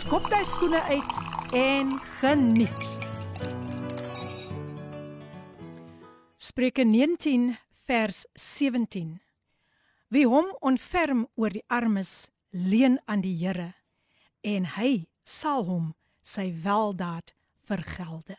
skop jy skoene uit en geniet. Spreuke 19 vers 17. Wie hom onferm oor die armes, leen aan die Here en hy sal hom sy weldaad vergelde.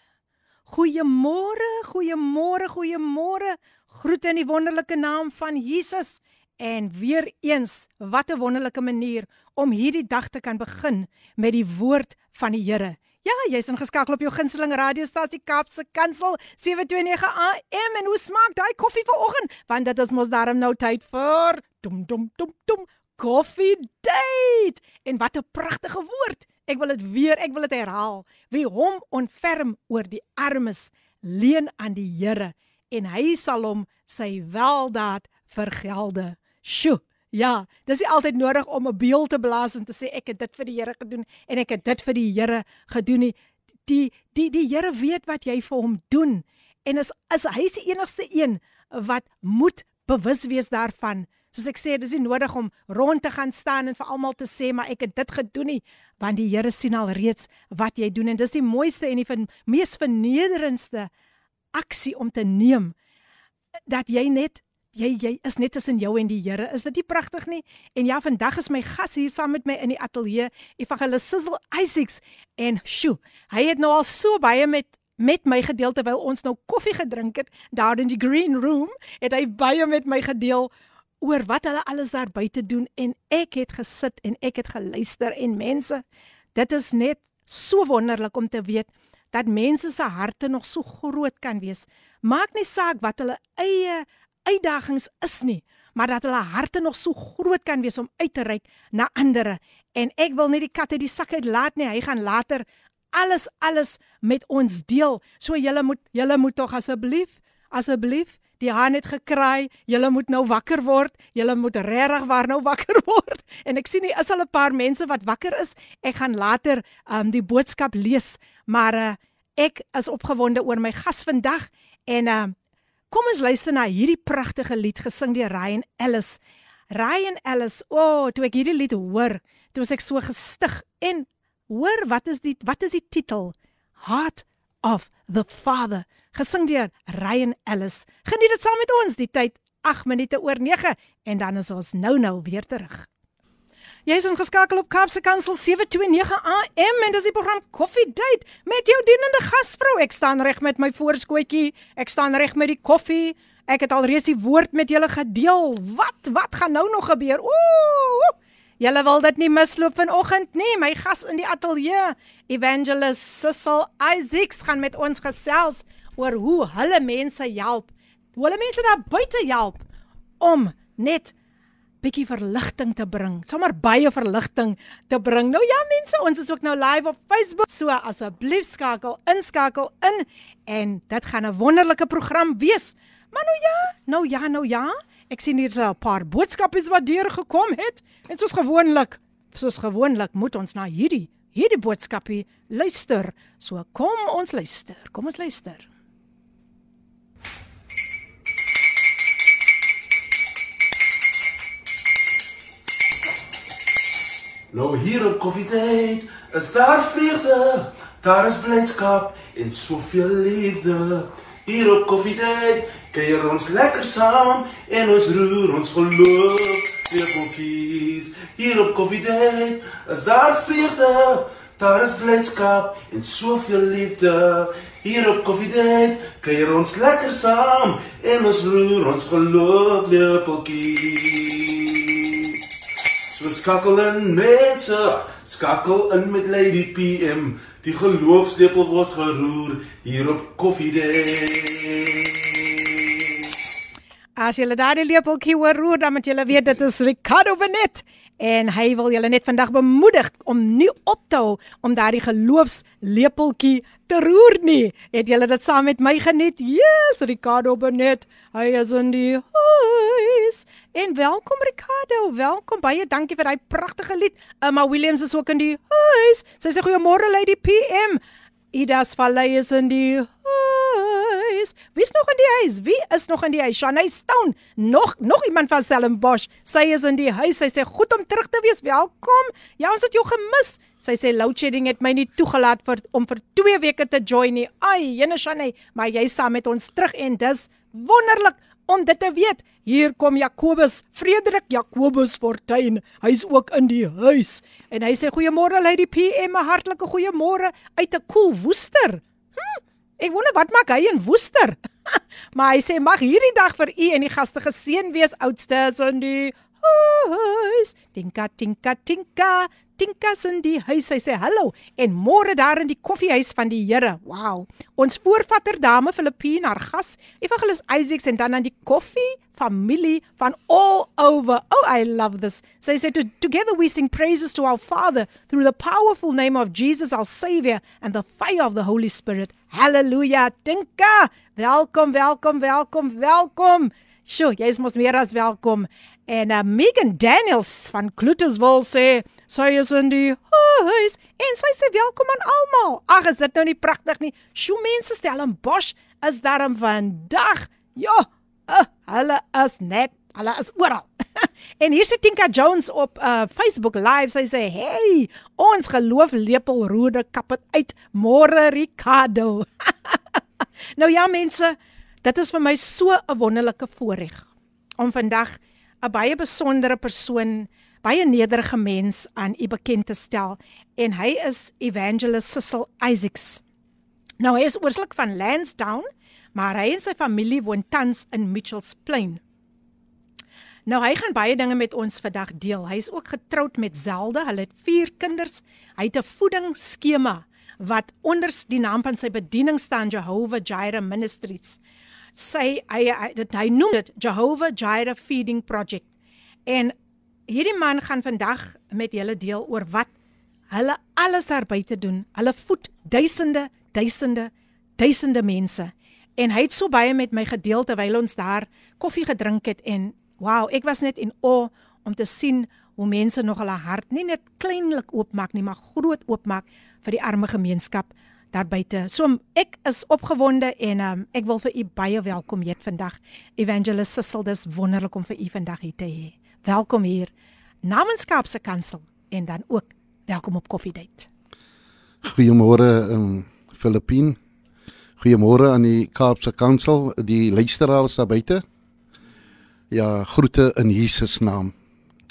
Goeiemôre, goeiemôre, goeiemôre. Groet in die wonderlike naam van Jesus. En weer eens, wat 'n wonderlike manier om hierdie dag te kan begin met die woord van die Here. Ja, jy's ingeskakel op jou gunsteling radiostasie Kaapse Kansel 729 AM en hoe smaak daai koffie vanoggend? Want dit is mos daarom nou tyd vir dum dum dum dum koffie date. En wat 'n pragtige woord. Ek wil dit weer, ek wil dit herhaal. Wie hom onferm oor die armes, leen aan die Here en hy sal hom sy weldaad vergelde. Sjoe. Ja, dis nie altyd nodig om 'n beeld te blaas en te sê ek het dit vir die Here gedoen en ek het dit vir die Here gedoen nie. Die die die Here weet wat jy vir hom doen en is is hy se enigste een wat moet bewus wees daarvan. Soos ek sê, dis nie nodig om rond te gaan staan en vir almal te sê maar ek het dit gedoen nie, want die Here sien al reeds wat jy doen en dis die mooiste en die van, mees vernederendste aksie om te neem dat jy net jy jy is net tussen jou en die Here. Is dit nie pragtig nie? En ja, vandag is my gas hier saam met my in die ateljee, Evangelist Sizzle Isaacs en sjo, hy het nou al so baie met met my gedeel terwyl ons nou koffie gedrink het daar in die green room, het hy baie met my gedeel oor wat hulle alles daar buite doen en ek het gesit en ek het geluister en mense, dit is net so wonderlik om te weet dat mense se harte nog so groot kan wees. Maak nie saak wat hulle eie uitdagings is nie, maar dat hulle harte nog so groot kan wees om uit te reik na ander. En ek wil nie die kat uit die sak uit laat nie. Hy gaan later alles alles met ons deel. So julle moet julle moet tog asseblief asseblief die haan het gekraai. Julle moet nou wakker word. Julle moet regtig waar nou wakker word. En ek sien nie is al 'n paar mense wat wakker is. Ek gaan later um die boodskap lees, maar uh, ek is opgewonde oor my gas vandag en um Kom ons luister na hierdie pragtige lied gesing deur Ryan Ellis. Ryan Ellis, o, oh, toe ek hierdie lied hoor, toe was ek so gestig. En hoor, wat is die wat is die titel? Heart of the Father, gesing deur Ryan Ellis. Geniet dit saam met ons die tyd 8 minute oor 9 en dan is ons nou-nou weer terug. Jy is ingeskakel op Kaapse Kansel 729 AM en dis die program Coffee Date met jou dienende gasvrou. Ek staan reg met my voorskootjie. Ek staan reg met die koffie. Ek het alreeds die woord met julle gedeel. Wat wat gaan nou nog gebeur? Ooh! Julle wil dit nie misloop vanoggend nie. My gas in die ateljee, Evangelist Sissel Isaacs gaan met ons gesels oor hoe hulle mense help. Hoe hulle mense daar buite help om net bietjie verligting te bring. Sommar baie verligting te bring. Nou ja mense, ons is ook nou live op Facebook. So asseblief skakel, inskakel in en dit gaan 'n wonderlike program wees. Maar nou ja, nou ja, nou ja. Ek sien hier's 'n paar boodskappe wat deur gekom het en soos gewoonlik, soos gewoonlik moet ons na hierdie hierdie boodskapie luister. So kom ons luister. Kom ons luister. Nou hier op koffietyd is daar vreugde, daar is blydskap en soveel liefde. Hier op koffietyd kuier ons lekker saam en ons roer ons geloof weer koekies. Hier op koffietyd is daar vreugde, daar is blydskap en soveel liefde. Hier op koffietyd kuier ons lekker saam en ons roer ons geloof weer koekies. So skakel in mense, skakel in met Lady PM. Die geloofslepel word geroer hier op Coffee Day. As jy daardie lepeltjie hoor roer, dan moet jy weet dit is Ricardo Benet en hy wil julle net vandag bemoedig om nie op te hou om daardie geloofslepeltjie te roer nie. Het julle dit saam met my geniet? Yes, Ricardo Benet. Hy is in die huis. En welkom Ricardo, welkom baie dankie vir daai pragtige lied. Emma Williams is ook in die huis. Sy sê goeiemôre Lady PM. Idas Valley is in die huis. Wie is nog in die huis? Wie is nog in die huis? Shanay Stone. Nog nog iemand van Stellenbosch. Sy is in die huis. Sy sê goed om terug te wees. Welkom. Ja, ons het jou gemis. Sy sê load shedding het my nie toegelaat vir om vir 2 weke te join nie. Ai, Jene Shanay, maar jy saam met ons terug en dis wonderlik om dit te weet. Hier kom Jakobus, Frederik Jakobus Fortuin. Hy's ook in die huis. En hy sê goeiemôre Lady PM, 'n hartlike goeiemôre uit 'n koel cool woester. Hm, ek wonder wat maak hy in woester? maar hy sê mag hierdie dag vir u en die gaste geseën wees oudstes in die huis. Tinka tinka tinka. Tinkas in die huis. Sy sê hallo en môre daar in die koffiehuis van die Here. Wow. Ons voorvatter dame Filippine haar gas, Evangelus Isaacs en dan aan die koffie familie van all over. Oh, I love this. Sy sê to, together we sing praises to our Father through the powerful name of Jesus our Savior and the fire of the Holy Spirit. Hallelujah. Tinka, welkom, welkom, welkom, welkom. Sjoe, jy is mos meer as welkom. En uh, Megan Daniels van Cluttersville sê sy is in die huis en sy sê welkom aan almal. Ag, is dit nou nie pragtig nie? Sjoe, mense stel in Bosch is daarom vandag. Ja, uh, hulle is net, hulle is oral. en hier sit Tinka Jones op uh, Facebook live. Sy sê, "Hey, ons geloof lepel rode kap het uit môre Ricardo." nou ja, mense, dit is vir my so 'n wonderlike voorreg om vandag 'n baie besondere persoon, baie nederige mens aan u bekend te stel en hy is Evangelist Cecil Isaacs. Nou hy is oorspronklik van Lansdowne, maar hy en sy familie woon tans in Mitchells Plain. Nou hy gaan baie dinge met ons vandag deel. Hy is ook getroud met Zelde. Hulle het 4 kinders. Hy het 'n voedingsskema wat onder die naam van sy bediening staan Jehovah Jireh Ministries sy hy hy, dit, hy noem dit Jehovah Jireh Feeding Project. En hierdie man gaan vandag met julle deel oor wat hulle alles daar buite doen. Hulle voed duisende, duisende, duisende mense. En hy het so baie met my gedeel terwyl ons daar koffie gedrink het en wow, ek was net in o om te sien hoe mense nog hulle hart nie net kleinlik oopmaak nie, maar groot oopmaak vir die arme gemeenskap daar buite. So ek is opgewonde en um, ek wil vir u baie welkom heet vandag. Evangelist Cecil, dis wonderlik om vir u vandag hier te hê. Welkom hier namens Kaapse Kansel en dan ook welkom op Coffee Date. Goeiemôre um Filippin. Goeiemôre aan die Kaapse Kansel, die luisteraars daar buite. Ja, groete in Jesus naam.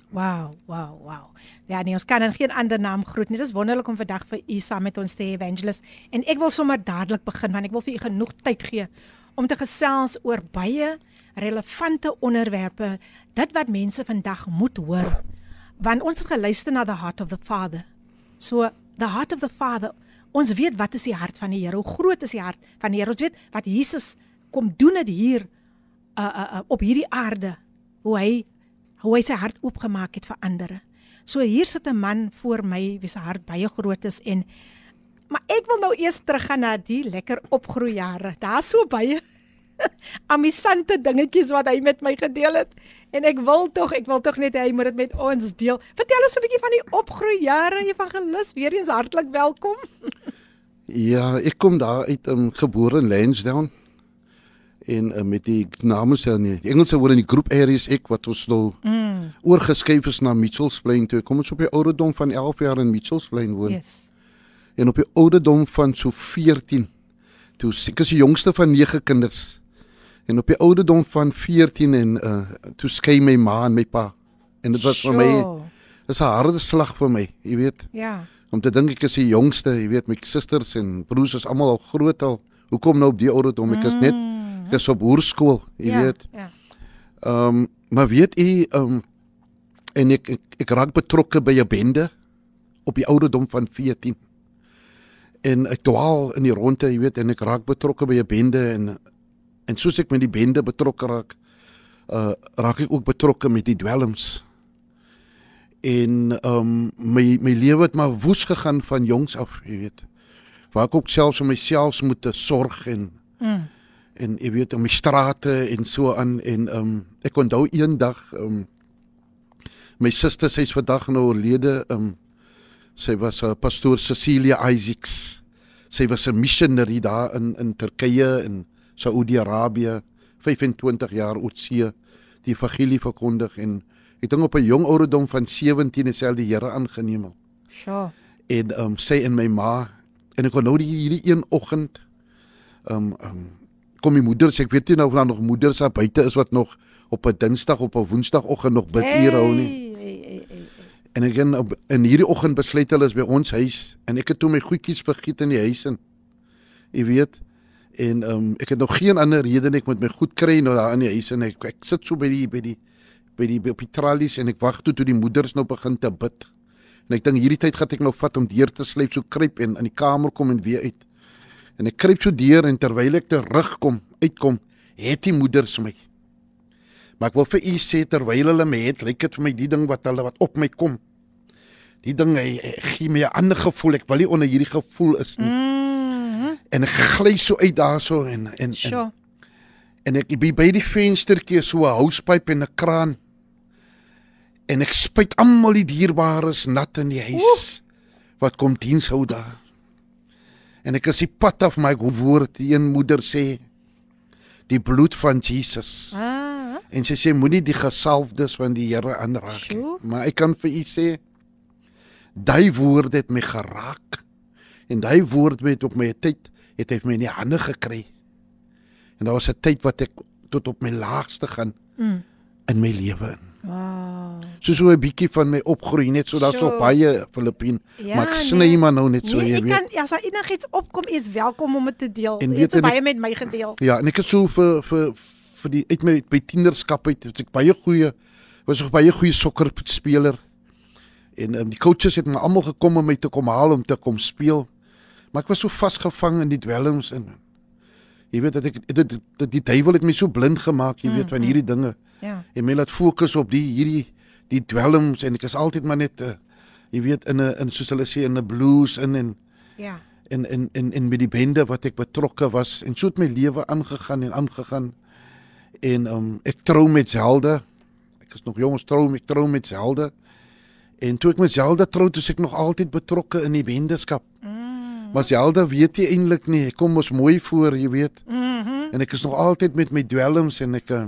Wow, wow, wow. Ja, nee, ons kan in geen ander naam groet nie. Dit is wonderlik om vandag vir u saam met ons te hê, Evangelist. En ek wil sommer dadelik begin want ek wil vir u genoeg tyd gee om te gesels oor baie relevante onderwerpe, dit wat mense vandag moet hoor. Want ons het geluister na the heart of the Father. So, the heart of the Father. Ons weet wat is die hart van die Here? Hoe groot is die hart van die Here? Ons weet wat Jesus kom doen dit hier uh, uh, uh, op hierdie aarde. Hoe hy hoe hy sy hart oopgemaak het vir ander. So hier sit 'n man voor my wie se hart baie groot is en maar ek wil nou eers teruggaan na die lekker opgroeijare. Daar's so baie amusante dingetjies wat hy met my gedeel het en ek wil tog ek wil tog net hy moet dit met ons deel. Vertel ons 'n bietjie van die opgroeijare evangelis. Weer eens hartlik welkom. ja, ek kom daar uit um, gebore in Lansdowne en uh, met die name sê nie. Die Engelse woord in die groep areas ek wat ons nou mm. oorgeskuif is na Mitchells Plain toe. Kom ons op die ouderdom van 11 jaar in Mitchells Plain woon. Yes. En op die ouderdom van so 14 toe ek is die jongste van 9 kinders. En op die ouderdom van 14 en uh toe skei my ma en my pa. En dit was sure. vir my is 'n harde slag vir my, jy weet. Ja. Om te dink ek is die jongste, jy weet, my susters en broers is almal al groot al. Hoekom nou op die ouderdom? Ek is net mm is op hoërskool, jy ja, weet. Ja. Ehm um, maar weet u ehm um, en ek, ek ek raak betrokke by 'n bende op die ouderdom van 14. En ek dwaal in die ronde, jy weet, en ek raak betrokke by 'n bende en en soos ek met die bende betrokke raak, uh raak ek ook betrokke met die dwelms. En um my my lewe het maar woes gegaan van jongs af, jy weet. Waar ek ook selfs vir myself moet sorg en Mm. en jy weet om die strate en so aan en um ek onthou eendag um my suster sy's vandag nou oorlede um sy was 'n uh, pastoor Cecilia Isaacs sy was 'n missionary daar in in Turkye en Saudi-Arabië 25 jaar oud see die evangelie verkondig en het hom op 'n jong ouderdom van 17 dieselfde die Here aangeneem Sjoe. en um sy en my ma en ek onthou die hierdie een oggend um um kom my moeder sê ek weet nie nou of daar nog moeders daar buite is wat nog op 'n Dinsdag op 'n Woensdagoggend nog bid hier hou nie. Hey, hey, hey, hey. En ek in in hierdie oggend besluit hulle is by ons huis en ek het toe my goedjies vergiet in die huis in. Jy weet. En um ek het nog geen ander rede nie ek moet my goed kry nou daar in die huis en ek, ek sit so by die by die by die op die tralies en ek wag toe toe die moeders nou begin te bid. En ek dink hierdie tyd gaan ek nou vat om deur te sluip so kruip en in die kamer kom en weer uit. En ek kruip so deur en terwyl ek terugkom, uitkom, het die moeders my. Maar ek wil vir u sê terwyl hulle my het, lyk dit vir my die ding wat hulle wat op my kom. Die ding hy, hy gee my 'n ander gevoel. Ek wil nie onder hierdie gevoel is nie. Mm. En ek gly so uit daarso en en en, Sjoe. en ek by by die venstertjie so 'n houspyp en 'n kraan. En ek spuit almal die dierbares nat in die huis. Wat kom diens hou daar. En ek is die pad af my woord die een moeder sê die bloed van Jesus. Ah. En sy sê moenie die gesalfdes van die Here aanraak nie. Sjoe. Maar ek kan vir u sê daai woord het my geraak. En daai woord het op my tyd het hy my in die hande gekry. En daar was 'n tyd wat ek tot op my laagste gaan Mm. in my lewe in. Wow. So so 'n bietjie van my opgroei net so daar's so baie Filippien. Ja, maar ek sny nee. maar nou net so nee, jy ek weet. kan as daar enigiets opkom, is welkom om dit te deel. En Jy weet het so ek- baie met my gedeel. Ja, en ek het so vir vir vir die uit my by tienerskap uit het ek baie goeie was ook baie goeie sokkerspeler. En um, die coaches het my almal gekom om my te kom haal om te kom speel. Maar ek was so vasgevang in die dwelms en jy weet dat ek dit dit die duiwel het my so blind gemaak, jy weet van hierdie dinge. Ja. En my laat fokus op die hierdie die dwelms en ek is altyd maar net uh, jy weet in 'n in soos hulle sê in 'n blues in en Ja. en en en en met die bende wat ek betrokke was en so het my lewe aangegaan en aangegaan en um ek trou met Zelda ek is nog jong ons trou ek trou met Zelda en toe ek met Zelda trou toe ek nog altyd betrokke in die bendeskap Mm. Maar Zelda weet jy eintlik nie ek kom mos mooi voor jy weet Mhm. en ek is nog altyd met my dwelms en ek uh,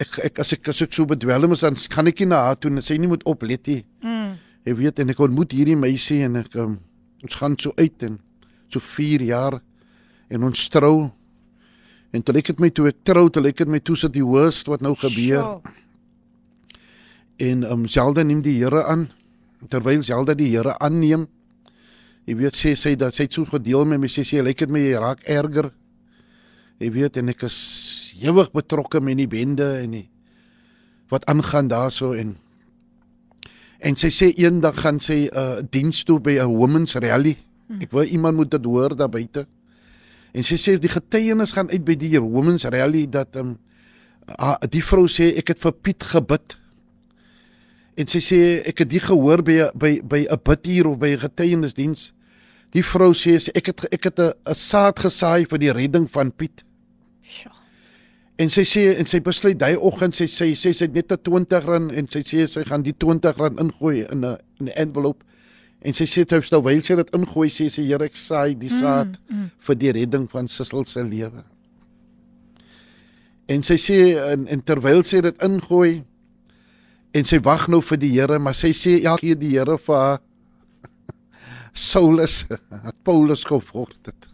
ek, ek as ek as ek so bedwelm is dan kan ek nie na haar toe en sy nie moet oplet nie Mm. Jy weet en ek ontmoet hierdie meisie en ek um, ons gaan so uit en so 4 jaar en ons trou. En toe lyk dit my toe ek trou, toe lyk dit my toe sit die worst wat nou gebeur Sjoe. en um Zelda neem die Here aan. Terwyl Zelda die Here aanneem, jy weet sê sy dat sy het so gedeel met my sê sy lyk dit my jy raak erger. Jy weet en ek is ewig betrokke met die bende en die wat aangaan daarso en en sy sê eendag gaan sy 'n uh, diens toe by 'n women's rally. Ek wil iemand moet dit hoor daar buite. En sy sê die getuienis gaan uit by die women's rally dat um, uh, die vrou sê ek het vir Piet gebid. En sy sê ek het dit gehoor by by by 'n bidhuur of by 'n getuienisdiens. Die vrou sê sy, ek het ek het 'n 'n saad gesaai vir die redding van Piet. Sjoe. En sy sê en sy besluit daai oggend sy sê sy sê net 'n 20 rand en sy sê sy gaan die 20 rand ingooi in 'n in 'n envelop. En sy sê terwyl sy dit ingooi sê sy Here ek saai die saad mm, mm. vir die redding van Sissel se lewe. En sy sê en, en terwyl sy dit ingooi en sy wag nou vir die Here, maar sy sê elke keer die Here vir haar Saulus, het Paulus geword het.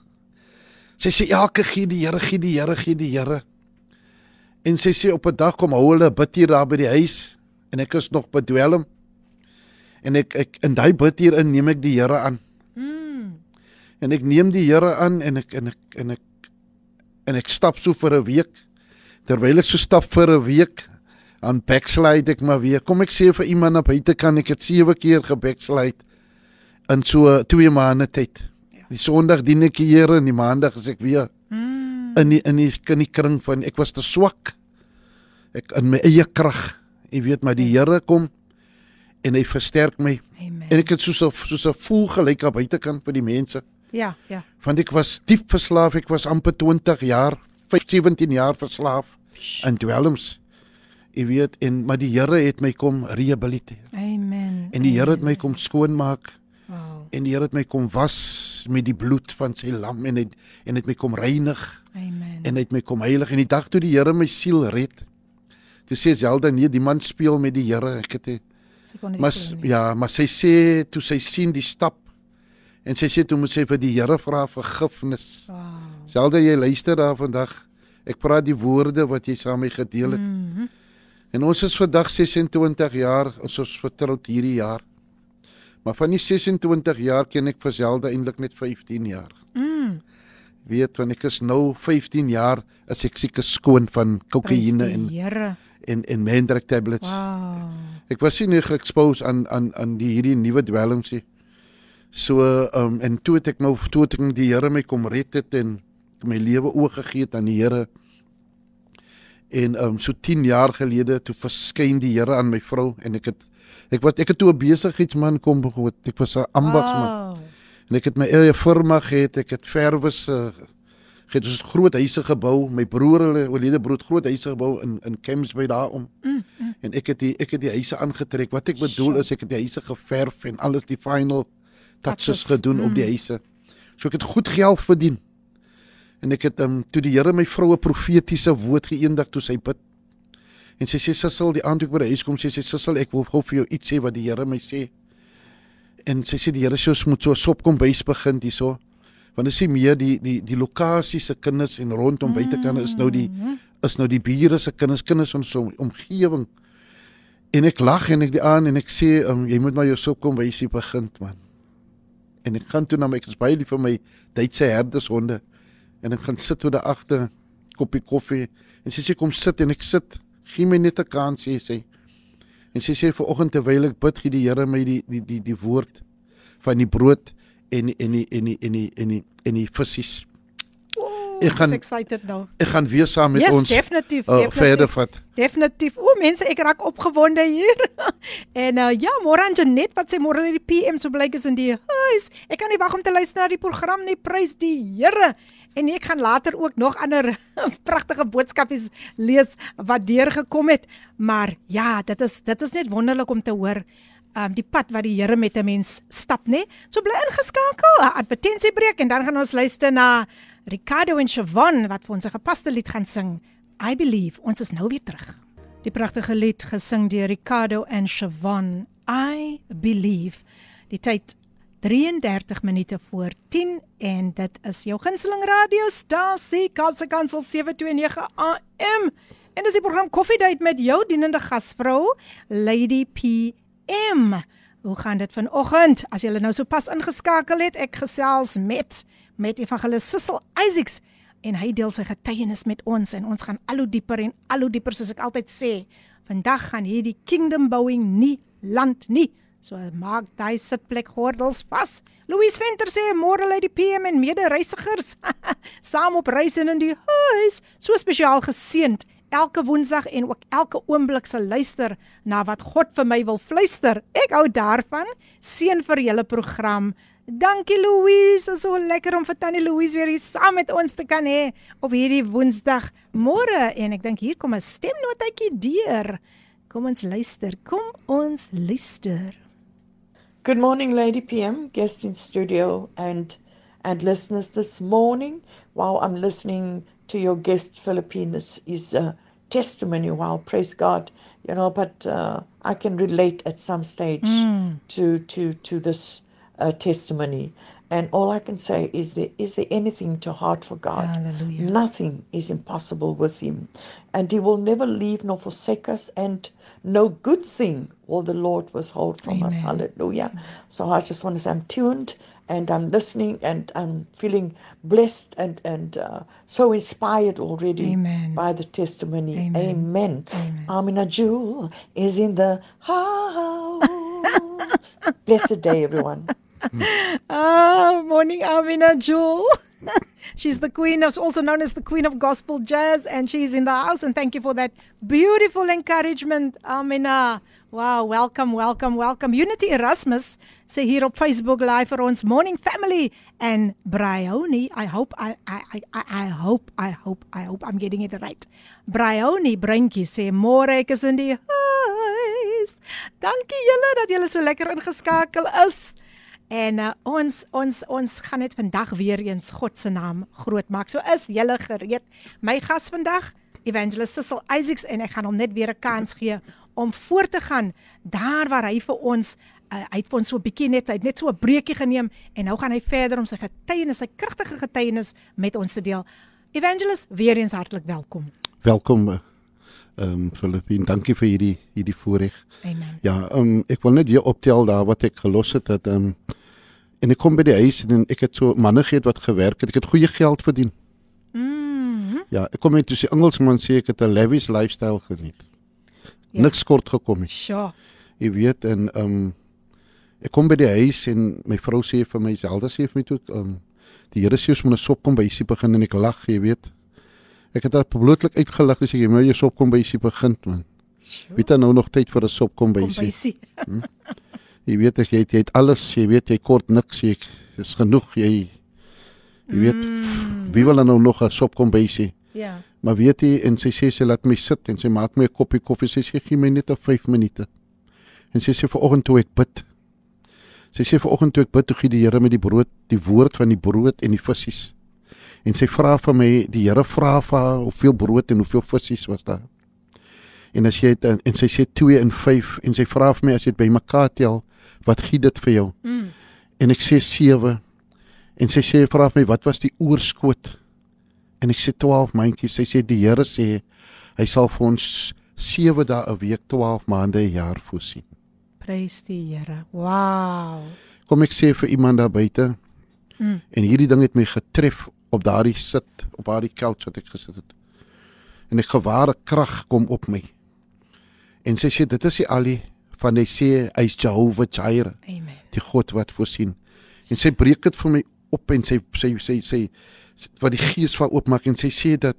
Sy sê elke gee die Here, gee die Here, gee die Here. En sy sê op 'n dag kom hou hulle bid hier daar by die huis en ek is nog bedwelm. En ek ek in daai bid hier in neem ek die Here aan. Mm. En ek neem die Here aan en ek en ek en ek en ek stap so vir 'n week. Terwyl ek so stap vir 'n week, dan backslide ek maar weer. Kom ek sê vir iemand op buite kan ek dit sewe keer gebackslide in so 2 maande tyd. Die Sondag dien ek die Here en die Maandag is ek weer Mm. in die in die in die kring van ek was te swak. Ek in my eie krag. Jy weet maar die Here kom en hy versterk my. Amen. En ek het soos 'n soos 'n voel gelyk aan buitekant vir die mense. Ja, ja. Want ek was diep verslaaf. Ek was amper 20 jaar, 17 jaar verslaaf aan dwelms. Jy weet en maar die Here het my kom rehabiliteer. Amen. En die Here het my kom skoonmaak. En die Here het my kom was met die bloed van sy lam en het en het my kom reinig Amen. en het my kom heilig en die dag toe die Here my siel red. Toe sê Zelda nee, die man speel met die Here. Ek het maar ja, maar sy sê toe sy sien die stap en sy sê toe moet sy vir die Here vra vergifnis. Wow. Zelda jy luister daar vandag. Ek praat die woorde wat jy saam met my gedeel het. Mhm. En ons is vandag 26 jaar, ons is vertroud hierdie jaar. Maar van die 26 jaar ken ek vir Zelda eintlik net 15 jaar. Mm. Weet want ek is nou 15 jaar as ek seker skoon van kokaine en Here. en en Mandrak tablets. Wow. Ek was nie ge-expose aan aan aan die hierdie nuwe dwelms nie. So um en toe het ek nou toe het ek die Here my kom red het en my lewe oorgegee het aan die Here. En um so 10 jaar gelede toe verskyn die Here aan my vrou en ek het ek wat ek het toe 'n besigheidsman kom begroot. Ek was 'n ambagsman. Wow. En ek het my eie firma gehad, ek het verwes uh, het ons groot huise gebou. My broer hulle oorlede broer het groot huise gebou in in Kempsbay daarom. Mm, mm. En ek het die ek het die huise aangetrek. Wat ek bedoel is ek het die huise geverf en alles die final touches Touches, gedoen op die mm. huise. So ek het goed geld verdien. En ek het um, toe die Here my vroue profetiese woord geëendig toe sy bid. En sy sê Sissel, die aand toe ek by die huis kom, sê sy Sissel, ek wil gou vir jou iets sê wat die Here my sê. En sy sê die Here sê ons moet so sop kom bys begin hierso. Want dit sê meer die die die lokasie se kinders en rondom buitekant is nou die Mhm. is nou die bure se kinders, kinders in so omgewing. En ek lag en ek die aan en ek sê um, jy moet maar jou sop kom wysie begin man. En ek gaan toe na my ek is baie lief vir my Duitse herdershonde en ek gaan sit toe daar agter koppie koffie en sy sê kom sit en ek sit. Gee my net 'n kans sê sy. En sy sê vir oggend terwyl ek bid gee die Here my die die die die woord van die brood en en die en die en die en die en die visse. Oh, Ek gaan- excited nou. Ek gaan weer saam met yes, ons definitief, uh, definitief. verder vat. Definitief. O, mense, ek raak opgewonde hier. en uh, ja, môre aan Janet wat sê môre lê die PM so blyk is in die huis. Ek kan nie wag om te luister na die program nie. Prys die Here. En ek gaan later ook nog ander pragtige boodskapies lees wat deurgekom het. Maar ja, dit is dit is net wonderlik om te hoor um die pad wat die Here met 'n mens stap, né? So bly ingeskakel. 'n Advertensiebreek en dan gaan ons luister na Ricardo en Siobhan wat vir ons 'n gepaste lied gaan sing. I believe. Ons is nou weer terug. Die pragtige lied gesing deur Ricardo en Siobhan. I believe. Die tyd 33 minute voor 10 en dit is jou gunsteling radiostasie Kaapse Kansel 729 AM. En dis die program Coffee Date met jou dienende gasvrou Lady PM. Hoe gaan dit vanoggend? As jy nou so pas ingeskakel het, ek gesels met met Evangelis Sissel Isaacs en hy deel sy getuienis met ons en ons gaan al hoe dieper en al hoe dieper soos ek altyd sê. Vandag gaan hierdie kingdom bouing nie land nie. So maak daai sitplek gordels vas. Louise Venter sê môre lê die PM en mede-reisigers saam op reis in die huis. So spesiaal geseend elke woensdag en ook elke oomblik se luister na wat God vir my wil fluister. Ek hou daarvan. Seën vir julle program. Dankie Louise, is so lekker om vir Tannie Louise weer hier saam met ons te kan hê op hierdie Woensdag môre en ek dink hier kom 'n stemnotetjie deur. Kom ons luister. Kom ons luister. Good morning, Lady PM, guest in studio, and and listeners. This morning, while I'm listening to your guest, Philippines, is a testimony. Wow, praise God, you know. But uh, I can relate at some stage to to to this uh, testimony, and all I can say is there is there anything too hard for God? Hallelujah. Nothing is impossible with Him, and He will never leave nor forsake us, and no good thing will the Lord withhold from us. Hallelujah. So I just want to say I'm tuned and I'm listening and I'm feeling blessed and and uh, so inspired already Amen. by the testimony. Amen. Amen. Amen. Amina Jewel is in the house. Blessed day, everyone. Ah, morning Amina Jewel. She's the queen of also known as the queen of gospel jazz and she's in the house and thank you for that beautiful encouragement Amina. Wow, welcome, welcome, welcome. Unity Erasmus sê hier op Facebook live vir ons morning family and Bryony. I hope I I I I hope I hope I hope I'm getting it right. Bryony Brentjie sê môre ek is in die huis. Dankie julle dat julle so lekker ingeskakel is. En uh, ons ons ons gaan net vandag weer eens God se naam groot maak. So is julle gereed. My gas vandag, Evangelist Cecil Isaacs en ek gaan hom net weer 'n kans gee om voort te gaan daar waar hy vir ons uh, hy het ons so 'n bietjie net hy het net so 'n breekie geneem en nou gaan hy verder om sy getuienis, sy kragtige getuienis met ons te deel. Evangelist, weer eens hartlik welkom. Welkom. Ehm um, Filippin, dankie vir hierdie hierdie voorreg. Amen. Ja, ehm um, ek wil net weer optel daar wat ek gelos het dat ehm um, en ek kom by die huis en ek het so manne gehad wat gewerk het. Ek het goeie geld verdien. Mm. Ja, ek kom net toe sê Engelsman sê ek het 'n lavish lifestyle geniet. Ja. Niks kort gekom nie. Sjoe. Jy weet en ehm um, ek kom by die huis en my vrou sê vir my Zelda sê vir my toe ehm um, die Here sê ons moet 'n sop kom by sy begin en ek lag, jy weet. Ek het daar blootlik uitgelig as ek jy moet jou sop kom by sy begin man. Sjoe. Weet jy nou nog tyd vir 'n sop kom by sy? sy. Jy weet ek, jy het, jy het alles, jy weet jy kort niks, jy is genoeg, jy jy weet Mm. wie wil dan nou nog 'n sop kom by sy? Ja. Maar weet jy en sy sê sy laat my sit en sy maak my 'n koppie koffie. Sy sê gee my net 'n 5 minute. En sy sê vanoggend toe ek bid. Sy sê vanoggend toe ek bid, toe gee die Here my die brood, die woord van die brood en die visse. En sy vra vir my, die Here vra vir haar hoeveel brood en hoeveel visse was daar. En as jy het, en sy sê 2 en 5 en sy vra vir my as jy dit bymekaar tel, wat gee dit vir jou? Mm. En ek sê 7. En sy sê vra my wat was die oorskoot? En ek sê 12 maandjies. Sy sê die Here sê hy sal vir ons 7 dae 'n week, 12 maande 'n jaar voorsien. Prys die Here. Wow. Kom ek sê vir iemand daar buite. Mm. En hierdie ding het my getref op daardie sit, op daardie couch wat ek gesit het. En ek geware krag kom op my. En sy sê dit is die Ali van hy sê hy's Jehovah Jireh. Amen. die God wat voorsien. En sy breek dit vir my op en sy sy sy sê wat die gees val oopmaak en sy sê dat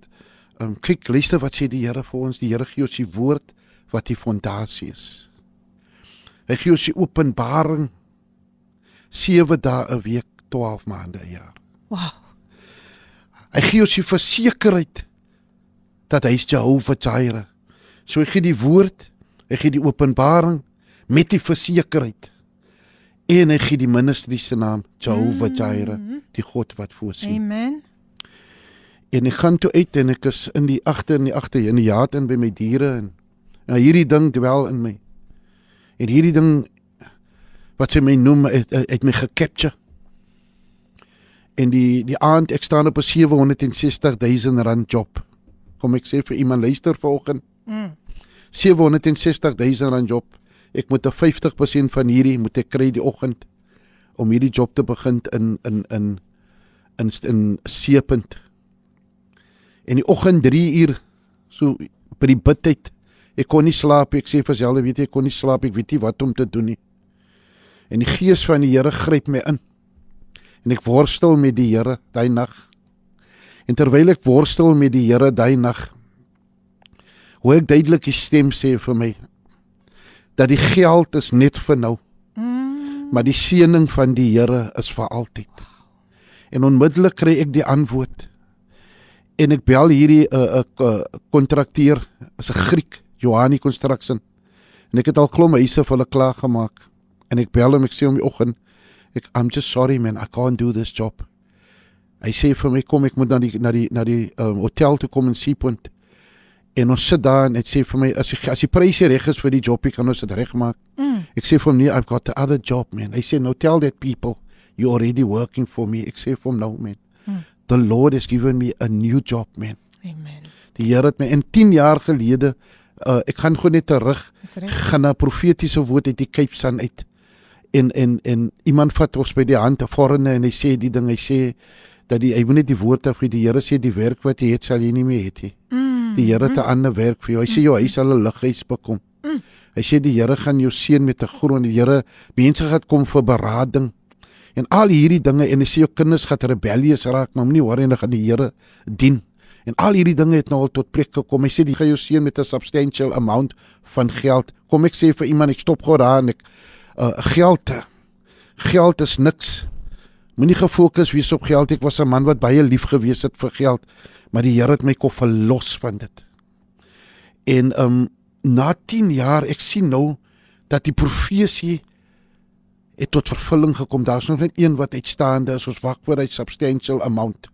ehm um, kyk luister wat sê die Here vir ons die Here gee ons die woord wat die fondasie is. Hy gee ons die openbaring 7 dae 'n week, 12 maande 'n jaar. Wow. Hy gee ons die versekerheid dat hy Jehovah Jireh. So hy gee die woord, hy gee die openbaring met die versekerheid. En hy gee die ministerie se naam Jehovah Jireh, die God wat voorsien. Amen. En ek gaan toe uit en ek is in die agter in die agter in die jaat in by my diere en nou hierdie ding dwel in my. En hierdie ding wat sy my noem het, het my gecapture. En die die aand ek staan op 'n 760 000 rand job. Kom ek sê vir iemand luister vanoggend Mm. 760 000 rand job. Ek moet 'n 50% van hierdie moet ek kry die oggend om hierdie job te begin in in in in in seepunt. En die oggend 3 uur so by die bidtyd. Ek kon nie slaap nie. Ek sê vir selfe weet jy ek kon nie slaap nie. Ek weet nie wat om te doen nie. En die gees van die Here gryp my in. En ek worstel met die Here daai nag. En terwyl ek worstel met die Here daai nag, hoor ek duidelik die stem sê vir my dat die geld is net vir nou, Mm. maar die seëning van die Here is vir altyd. En onmiddellik kry ek die antwoord. En ek bel hierdie 'n uh, 'n uh, kontrakteur, is 'n Griek, Johanni Construction. En ek het al klomp huise vir hulle klaar gemaak. En ek bel hom, ek sê hom die oggend, ek I'm just sorry man, I can't do this job. Hy sê vir my kom ek moet na die na die na die um, hotel toe kom in Seapoint. En ons sit daar en hy sê vir my as die, as die pryse reg is vir die job, kan ons dit regmaak. Mm. Ek sê vir hom nee, I've got the other job man. Hy sê no tell that people you already working for me. Ek sê vir hom no man. Hmm. The Lord has given me a new job man. Amen. Die Here het my in 10 jaar gelede uh, ek gaan gou net terug gaan na profetiese woord uit die Cape Sun uit. En en en iemand vat ons by die hand, foreigner en hy sê die ding, hy sê dat die hy moet net die woord af, die Here sê die werk wat jy het sal jy nie meer hê nie. Mm. Die Here het 'n ander werk vir jou. Hy sê jou huis sal 'n lighuis bekom. Mm. Hy sê die Here gaan jou seën met 'n groen. Die Here mense gaan kom vir berading. En al hierdie dinge en jy sê jou kinders gaan rebellious raak, maar moenie worry hulle gaan die Here dien. En al hierdie dinge het nou al tot plek gekom. Hy sê jy gaan jou seun met 'n substantial amount van geld. Kom ek sê vir iemand ek stop gou daar en ek uh, geld geld is niks. Moenie gefokus wees op geld. Ek was 'n man wat baie lief gewees het vir geld, maar die Here het my kom verlos van dit. En um na 10 jaar ek sien nou dat die profesie het tot vervulling gekom. Daar's nog net een wat uitstaande is. Ons wag vir hy substantial amount.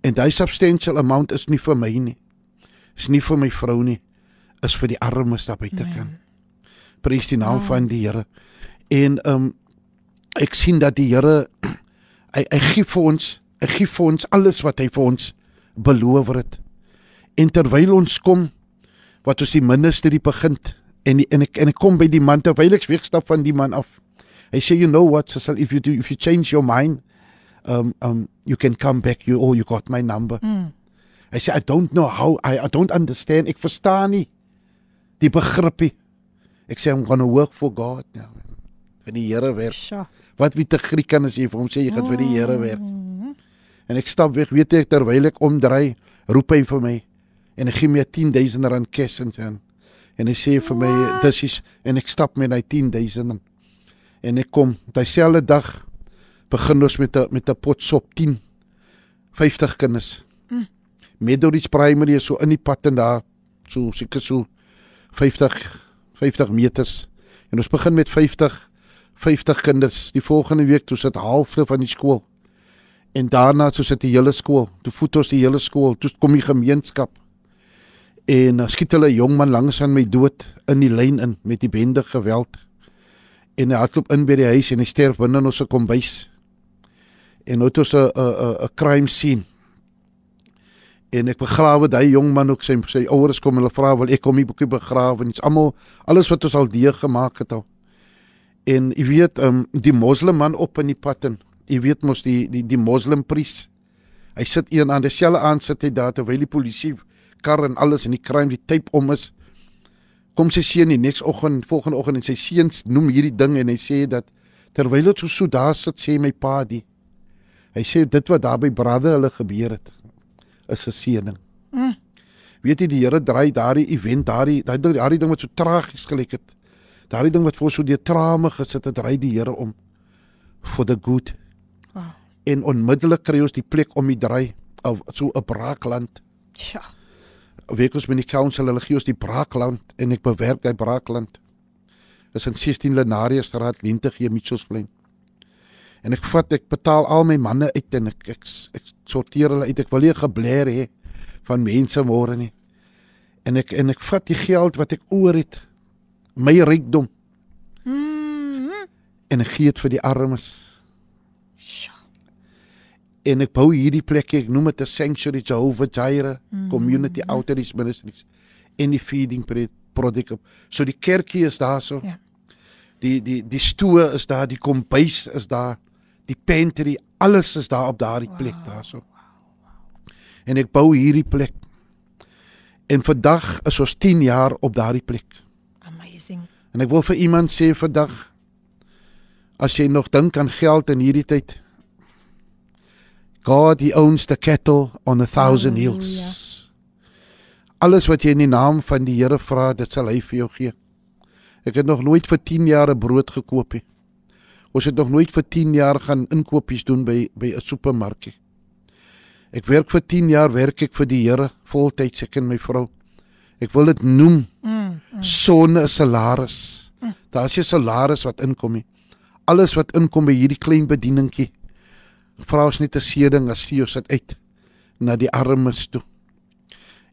En daai substantial amount is nie vir my nie. Is nie vir my vrou nie. Is vir die armes daar buite kan. Prys die naam oh. van die Here. En um ek sien dat die Here hy hy gee vir ons, hy gee vir ons alles wat hy vir ons beloof het. En terwyl ons kom wat ons die ministerie begin en die, en ek en ek kom by die man terwyl ek wegstap van die man af. Hy sê you know what Cecil if you do if you change your mind um um you can come back you oh you got my number. Mm. Hy sê I don't know how I I don't understand ek verstaan nie die begripie. Ek sê I'm going to work for God now. Vir die Here werk. Sjoe. Wat wie te Griek kan as jy vir hom sê jy gaan vir die Here werk. Mm. En ek stap weg, weet ek terwyl ek omdraai, roep hy vir my en hy gee my 10000 rand cash in sy hand. En hy sê vir my dis is en ek stap met hy 10000 en ek kom dieselfde dag begin ons met 'n met 'n pot sop 10 50 kinders. Mm. Medoris Primary is so in die pad en daar so seker so 50 50 meters. En ons begin met 50 50 kinders. Die volgende week toe sit halfte van die skool. En daarna so sit die hele skool. Toe voet ons die hele skool. Toe kom die gemeenskap. En uh, skiet hulle 'n jong man langs aan my dood in die lyn in met die bende geweld. En hy hardloop in by die huis en hy sterf binne in ons kombuis. En nou het ons 'n 'n 'n crime scene. En ek begrawe daai jong man ook sy sy ouers kom hulle vra wil ek kom hier boekie begrawe en dit's almal alles wat ons al deur gemaak het al. En jy weet um, die moslim man op in die pad en jy weet mos die die die moslim priest. Hy sit een aan dieselfde aan sit hy daar terwyl die polisie kar en alles en die crime die tape om is. Kom sy seun die next oggend volgende oggend en sy seuns noem hierdie ding en hy sê dat terwyl dit so daar sit sê my pa die hy sê dit wat daar by brade hulle gebeur het is 'n seëning. Mm. Weet jy die Here draai daardie event daardie daardie daardie ding wat so tragies gelyk het. Daardie ding wat vir so deur trame gesit het, draai die Here om for the good. Wow. En onmiddellik kry ons die plek om die draai of so 'n braakland. Week ons met die council hulle gee ons die braakland en ek bewerk daai braakland. Dis in 16 Lenaria straat Lentegee Mitchellsplein. En ek vat ek betaal al my manne uit en ek ek, ek sorteer hulle uit. Ek wil nie gebler hê van mense môre nie. En ek en ek vat die geld wat ek oor het, my rykdom Mm. en ek gee dit vir die armes. Sjoe. En ek bou hierdie plek, ek noem dit 'n sanctuary Jehovah Jireh Mm. community outreach ministries en die feeding project. So die kerkie is daar so. Ja. Die die die stoe is daar, die kombuis is daar, die pantry, alles is daar op daardie plek Wow. daarso. En ek bou hierdie plek. En vandag is ons 10 jaar op daardie plek. Amazing. En ek wil vir iemand sê vandag as jy nog dink aan geld in hierdie tyd God he owns the cattle on a thousand hills. Halleluja. Alles wat jy in die naam van die Here vra, dit sal hy vir jou gee. Ek het nog nooit vir 10 jaar 'n brood gekoop nie. Ons het nog nooit vir 10 jaar gaan inkopies doen by by 'n supermarkie. Ek werk vir 10 jaar werk ek vir die Here voltyds ek en my vrou. Ek wil dit noem Mm. sonne 'n salaris. Daar's 'n salaris wat inkom nie. Alles wat inkom by hierdie klein bedieningkie. Vra ons net 'n seëding as jy ons dit uit na die armes toe.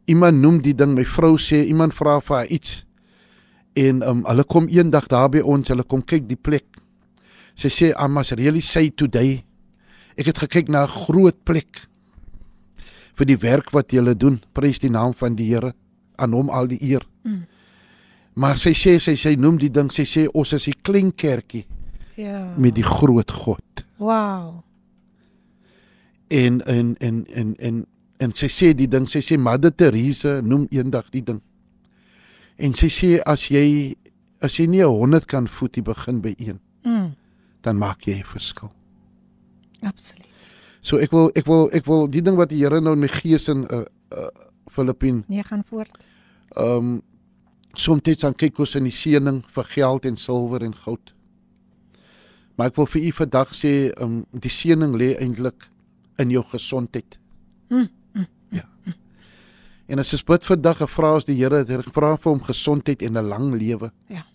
Iemand noem die ding, my vrou sê iemand vra vir haar iets. En um, hulle kom eendag daar by ons, hulle kom kyk die plek. Sy sê I must really say today. Ek het gekyk na 'n groot plek vir die werk wat julle doen. Prys die naam van die Here. Aan hom al die eer. Mm. Maar sy sê sy sy noem die ding, sy sê ons is die klein kerkie Ja. met die groot God. Wow. En en en en en en sy sê die ding, sy sê Mother Teresa noem eendag die ding. En sy sê as jy as jy nie 'n 100 kan voed, jy begin by 1. Mm. Dan maak jy 'n verskil. Absoluut. So ek wil ek wil ek wil die ding wat die Here nou in my gees in uh uh Filippien Nee, gaan voort. ehm um, soms dan kyk ons in die seëning vir geld en silwer en goud. Maar ek wil vir u vandag sê ehm um, die seëning lê eintlik in jou gesondheid. Mm, Ja. En as ons bid vandag, vra ons die Here, Here vra vir hom gesondheid en 'n lang lewe Ja.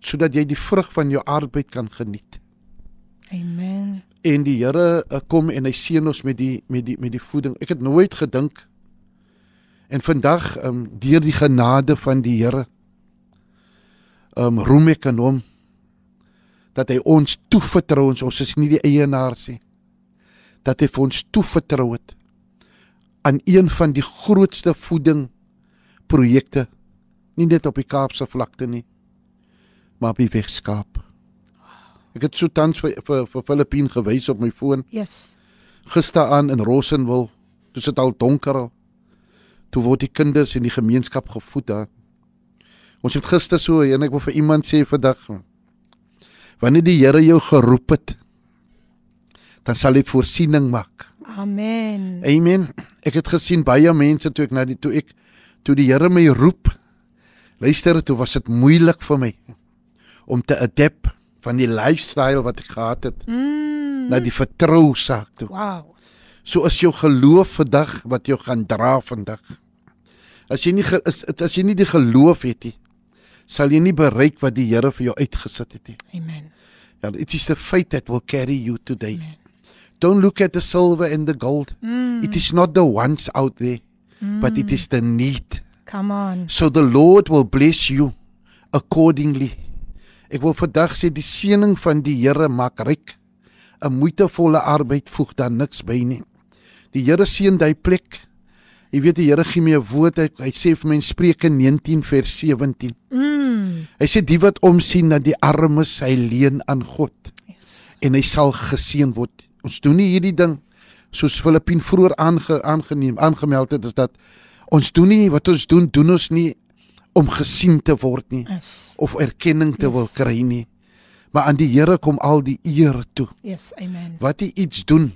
sodat jy die vrug van jou arbeid kan geniet. Amen. En die Here uh, kom en hy seën ons met die met die met die voeding. Ek het nooit gedink en vandag ehm um, deur die genade van die Here ehm um, roem ek aan hom dat hy ons toevertrou ons ons is nie die eienaars nie. Dat hy vir ons toevertrou het aan een van die grootste voeding projekte nie net op die Kaapse vlakte nie maar op die Wes-Kaap. Ek het so tans vir vir, vir Filippien gewys op my foon Yes. gisteraan in Rossenwil. Toe sit al donker al. Toe word die kinders in die gemeenskap gevoed daar. Ons het gister so en ek wil vir iemand sê vandag wanneer die Here jou geroep het dan sal hy voorsiening maak. Amen. Amen. Ek het gesien baie mense toe ek na die toe ek toe die Here my roep. Luister, toe was dit moeilik vir my om te adapt van die lifestyle wat ek gehad het Mm. na die vertrou saak toe. Wow. So is jou geloof vandag wat jou gaan dra vandag. As jy nie is as jy nie die geloof het nie, sal jy nie bereik wat die Here vir jou uitgesit het nie. Amen. Ja, it is the faith that will carry you today. Amen. Don't look at the silver and the gold. Mm. It is not the wants out there, but it is the need. Come on. So the Lord will bless you accordingly. Ek wil vandag sê die seëning van die Here maak ryk. 'n Moeitevolle arbeid voeg daar niks by nie. Die Here seën daai plek. Jy weet die Here gee my 'n woord. Hy, hy sê vir my in Spreuke 19 vers 17. Mm. Hy sê die wat omsien na die armes, hy leen aan God Yes. en hy sal geseën word. Ons doen nie hierdie ding soos Filippien vroeër aange, aangeneem aangemeld het is dat ons doen nie wat ons doen doen ons nie om gesien te word nie Yes. of erkenning te Yes. wil kry nie. Maar aan die Here kom al die eer toe. Yes. Amen. Wat jy iets doen,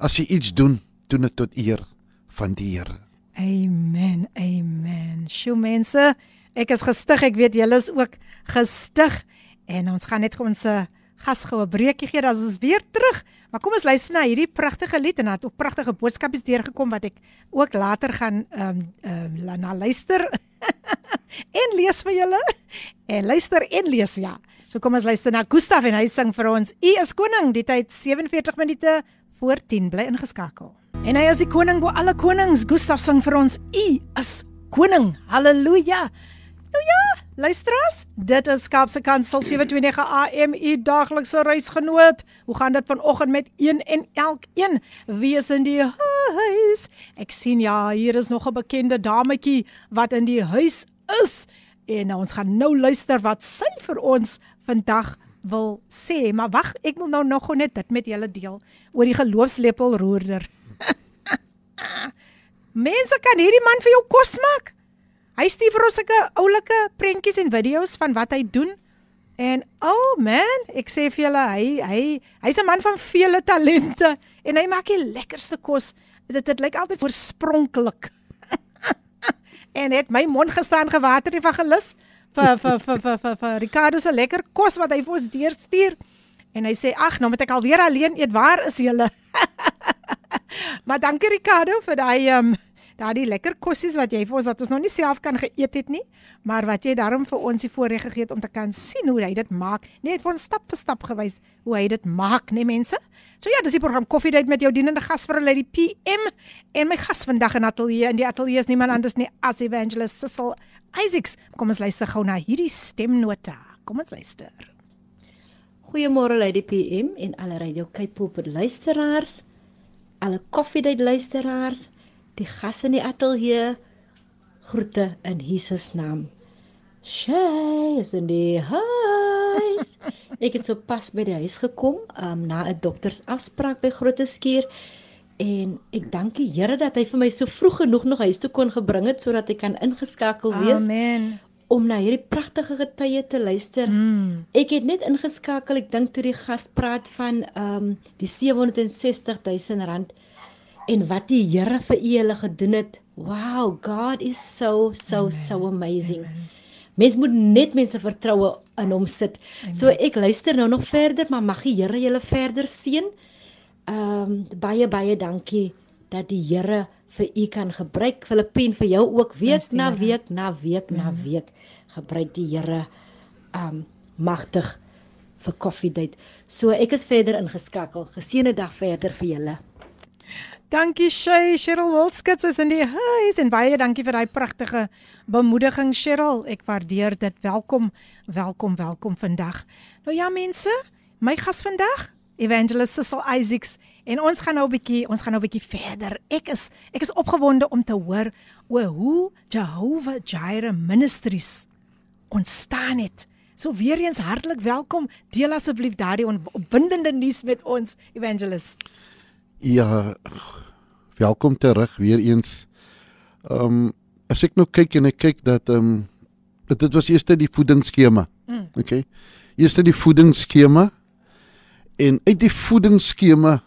as jy iets doen, doen dit tot eer van die Here. Amen. Amen. Sjoe mense, ek is gestig. Ek weet julle is ook gestig en ons gaan net ons eh, gas gou 'n breekie gee dan is ons weer terug. Maar kom ons luister na hierdie pragtige lied en het ook pragtige boodskapies deurgekom wat ek ook later gaan ehm um, ehm um, na luister en lees vir julle. En luister en lees ja. So kom ons luister na Gustaf en hy sing vir ons U is koning. Die tyd 47 minute voor 10 bly ingeskakel. En hy is die koning bo alle konings. Gustaf sing vir ons U is koning. Halleluja. Nou ja, luisteraars, dit is Kaapse Kansel 729 AM u daaglikse reisgenoot. Hoe gaan dit vanoggend met een en elkeen? Wie is in die huis? Ek sien ja, hier is nog 'n bekende dametjie wat in die huis is. En nou, ons gaan nou luister wat sy vir ons vandag wil sê. Maar wag, ek wil nou nog net dit met julle deel oor die geloofslepelroerder. Mense kan hierdie man vir jou kos maak. Hy stuur vir ons sulke oulike prentjies en video's van wat hy doen. En oh man, ek sê vir julle, hy hy hy's 'n man van vele talente en hy maak die lekkerste kos. Dit dit lyk altyd oorspronklik. en het my mond gestaan gewater van gelus vir vir vir vir vir, vir Ricardo se lekker kos wat hy vir ons deurstuur. En hy sê ag, nou moet ek alweer alleen eet. Waar is julle? maar dankie Ricardo vir daai ehm um, daardie lekker kossies wat jy vir ons wat ons nog nie self kan geëet het nie, maar wat jy daarom vir ons die voorreg gegee het om te kan sien hoe hy dit maak. Net vir ons stap vir stap gewys hoe hy dit maak, né mense? So ja, dis die program Coffee Date met jou dienende gas vir Lady PM en my gas vandag in ateljee in die ateljee is niemand anders nie as Evangelist Sissel Isaacs. Kom ons luister gou na hierdie stemnota. Kom ons luister. Goeiemôre Lady PM en alle Radio Cape Pulpit luisteraars, alle koffiedייט luisteraars, die gas in die ateljee. Groete in Jesus naam. Shay is in die huis. Ek het sopas by die huis gekom um, na 'n doktersafspraak by Groteskuur en ek dank die Here dat hy vir my so vroeg genoeg nog huis toe kon gebring het sodat ek kan ingeskakel wees Amen. om na hierdie pragtige getuie te luister. Mm. Ek het net ingeskakel, ek dink toe die gas praat van ehm um, die 760 000 rand en wat die Here vir u hulle gedoen het. Wow, God is so so Amen. so amazing. Mens moet net mense vertroue in hom sit. Amen. So ek luister nou nog verder, maar mag die Here julle verder seën. Ehm um, baie baie dankie dat die Here vir u kan gebruik. Filippien vir jou ook week na week na week na week gebruik die Here ehm um, magtig vir coffee date. So ek is verder ingeskakel. Geseënde dag verder vir julle. Dankie Shay, Cheryl Wilskits is in die huis en baie dankie vir daai pragtige bemoediging Cheryl. Ek waardeer dit. Welkom, welkom, welkom vandag. Nou ja mense, my gas vandag, Evangelist Cecil Isaacs en ons gaan nou 'n bietjie, ons gaan nou 'n bietjie verder. Ek is ek is opgewonde om te hoor oor hoe Jehovah Jireh Ministries ontstaan het. So weer eens hartlik welkom. Deel asseblief daardie opwindende nuus met ons, Evangelist. Ja, welkom terug weer eens. Ehm um, as ek nou kyk en ek kyk dat ehm um, dit was eers die voedingsskema. Mm. Okay. Eers die voedingsskema en uit die voedingsskema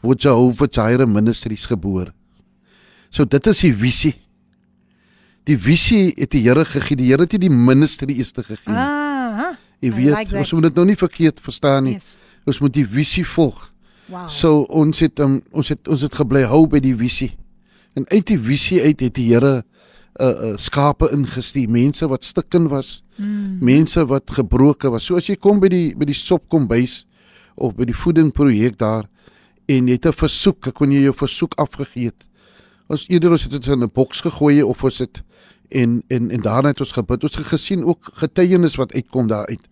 word Jehovah Jireh Ministries gebore. So dit is die visie. Die visie het die Here gegee. Die Here het die ministry eers gegee. Ah. Jy weet, like ons moet dit nou nie verkeerd verstaan nie. Yes. Ons moet die visie volg. Wow. So ons het um, ons het ons het gebly hou by die visie. En uit die visie uit het die Here uh, uh skape ingestuur, mense wat stikken was, mm. mense wat gebroken was. So as jy kom by die by die sop kom bys of by die voeding projek daar en jy het 'n versoek, kon jy jou versoek afgegee het. Ons eerder ons het dit in 'n boks gegooi of ons het en en en daarna het ons gebid. Ons het gesien ook getuienis wat uitkom daar uit.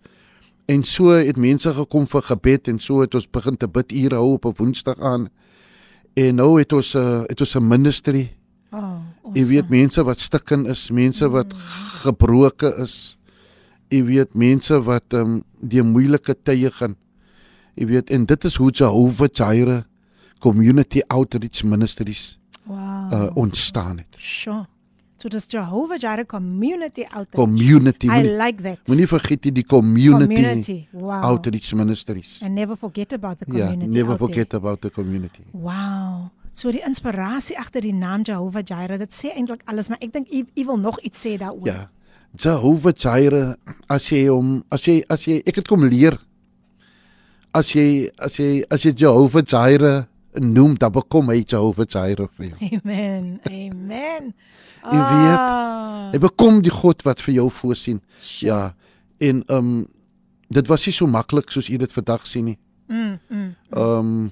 En so het mense gekom vir gebed en so het ons begin te bid ure hou op 'n Woensdag aan. En nou het ons 'n uh, het ons 'n ministry. Oh, awesome. Jy weet mense wat stikken is, mense wat mm. gebroke is. Jy weet mense wat ehm um, die moeilike tye gaan. Jy weet en dit is hoe Jehovah Jireh Community Outreach Ministries wow. uh, ontstaan het. Sure. So dis Jehovah Jireh Community Outreach. Community. I like that. Moenie vergeet die community, community. Wow. outreach ministries. And never forget about the Ja, community. never out there. forget about the community. Wow. So die inspirasie agter die naam Jehovah Jireh, dit sê eintlik alles, maar ek dink u wil nog iets sê daaroor. Ja. Jehovah Jireh, as jy hom as jy as jy ek het kom leer. As jy as jy as jy Jehovah Jireh noem, dan bekom hy Jehovah Jireh vir jou. Amen. Amen. Jy weet, Ah. Hy bekom die God wat vir jou voorsien. Ja. En ehm um, dit was nie so maklik soos u dit vandag sien nie. Mm, mm. Ehm um,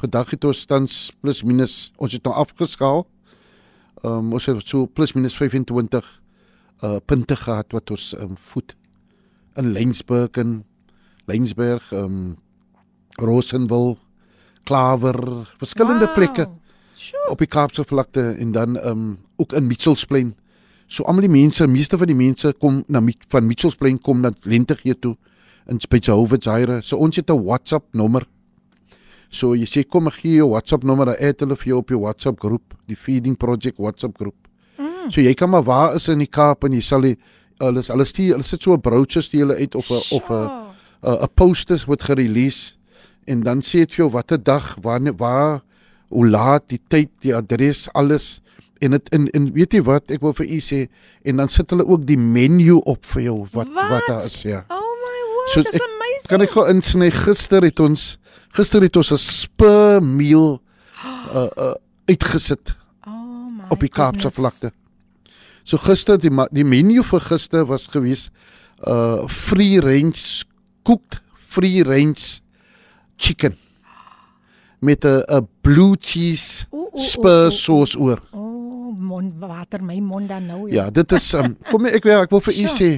vandag het ons tans plus minus ons het nou afgeskaal. Ehm um, ons het so plus minus 25 uh punte gehad wat ons ehm um, voet in Lensburg en Lensberg ehm um, Rosenwil, Klawer, verskillende Wow. plekke op die Kaapse vlakte en dan ehm um, ook in Mitchellsplein. So almal die mense, meeste van die mense kom na van Mitchellsplein kom na Lentegee toe in Spitshowe Zaire. So ons het 'n WhatsApp nommer. So jy sê kom ek gee jou WhatsApp nommer, dan add hulle vir jou op jou WhatsApp groep, die Feeding Project WhatsApp groep. Mm. So jy kan maar waar is in die Kaap en jy sal die hulle hulle stuur hulle sit so 'n brochure stuur hulle uit of 'n of 'n. 'n 'n poster word gerelease en dan sê dit vir jou watter dag, waar waar hoe laat, die tyd, die adres, alles en dit en, en weet jy wat ek wil vir u sê en dan sit hulle ook die menu op vir jou wat wat, wat daar is ja. Oh my word, So dis ek- amazing. Kan ek gou insny gister het ons gister het ons 'n spur meal uh, uh uitgesit oh my op die Kaapse goodness. vlakte. So gister die die menu vir gister was gewees uh free range cooked free range chicken met 'n 'n blue cheese oeh, oeh, spur sauce oor. Oh, mond water my mond dan nou. Ja, dit is um, kom ek wil ek wil vir u Sure. sê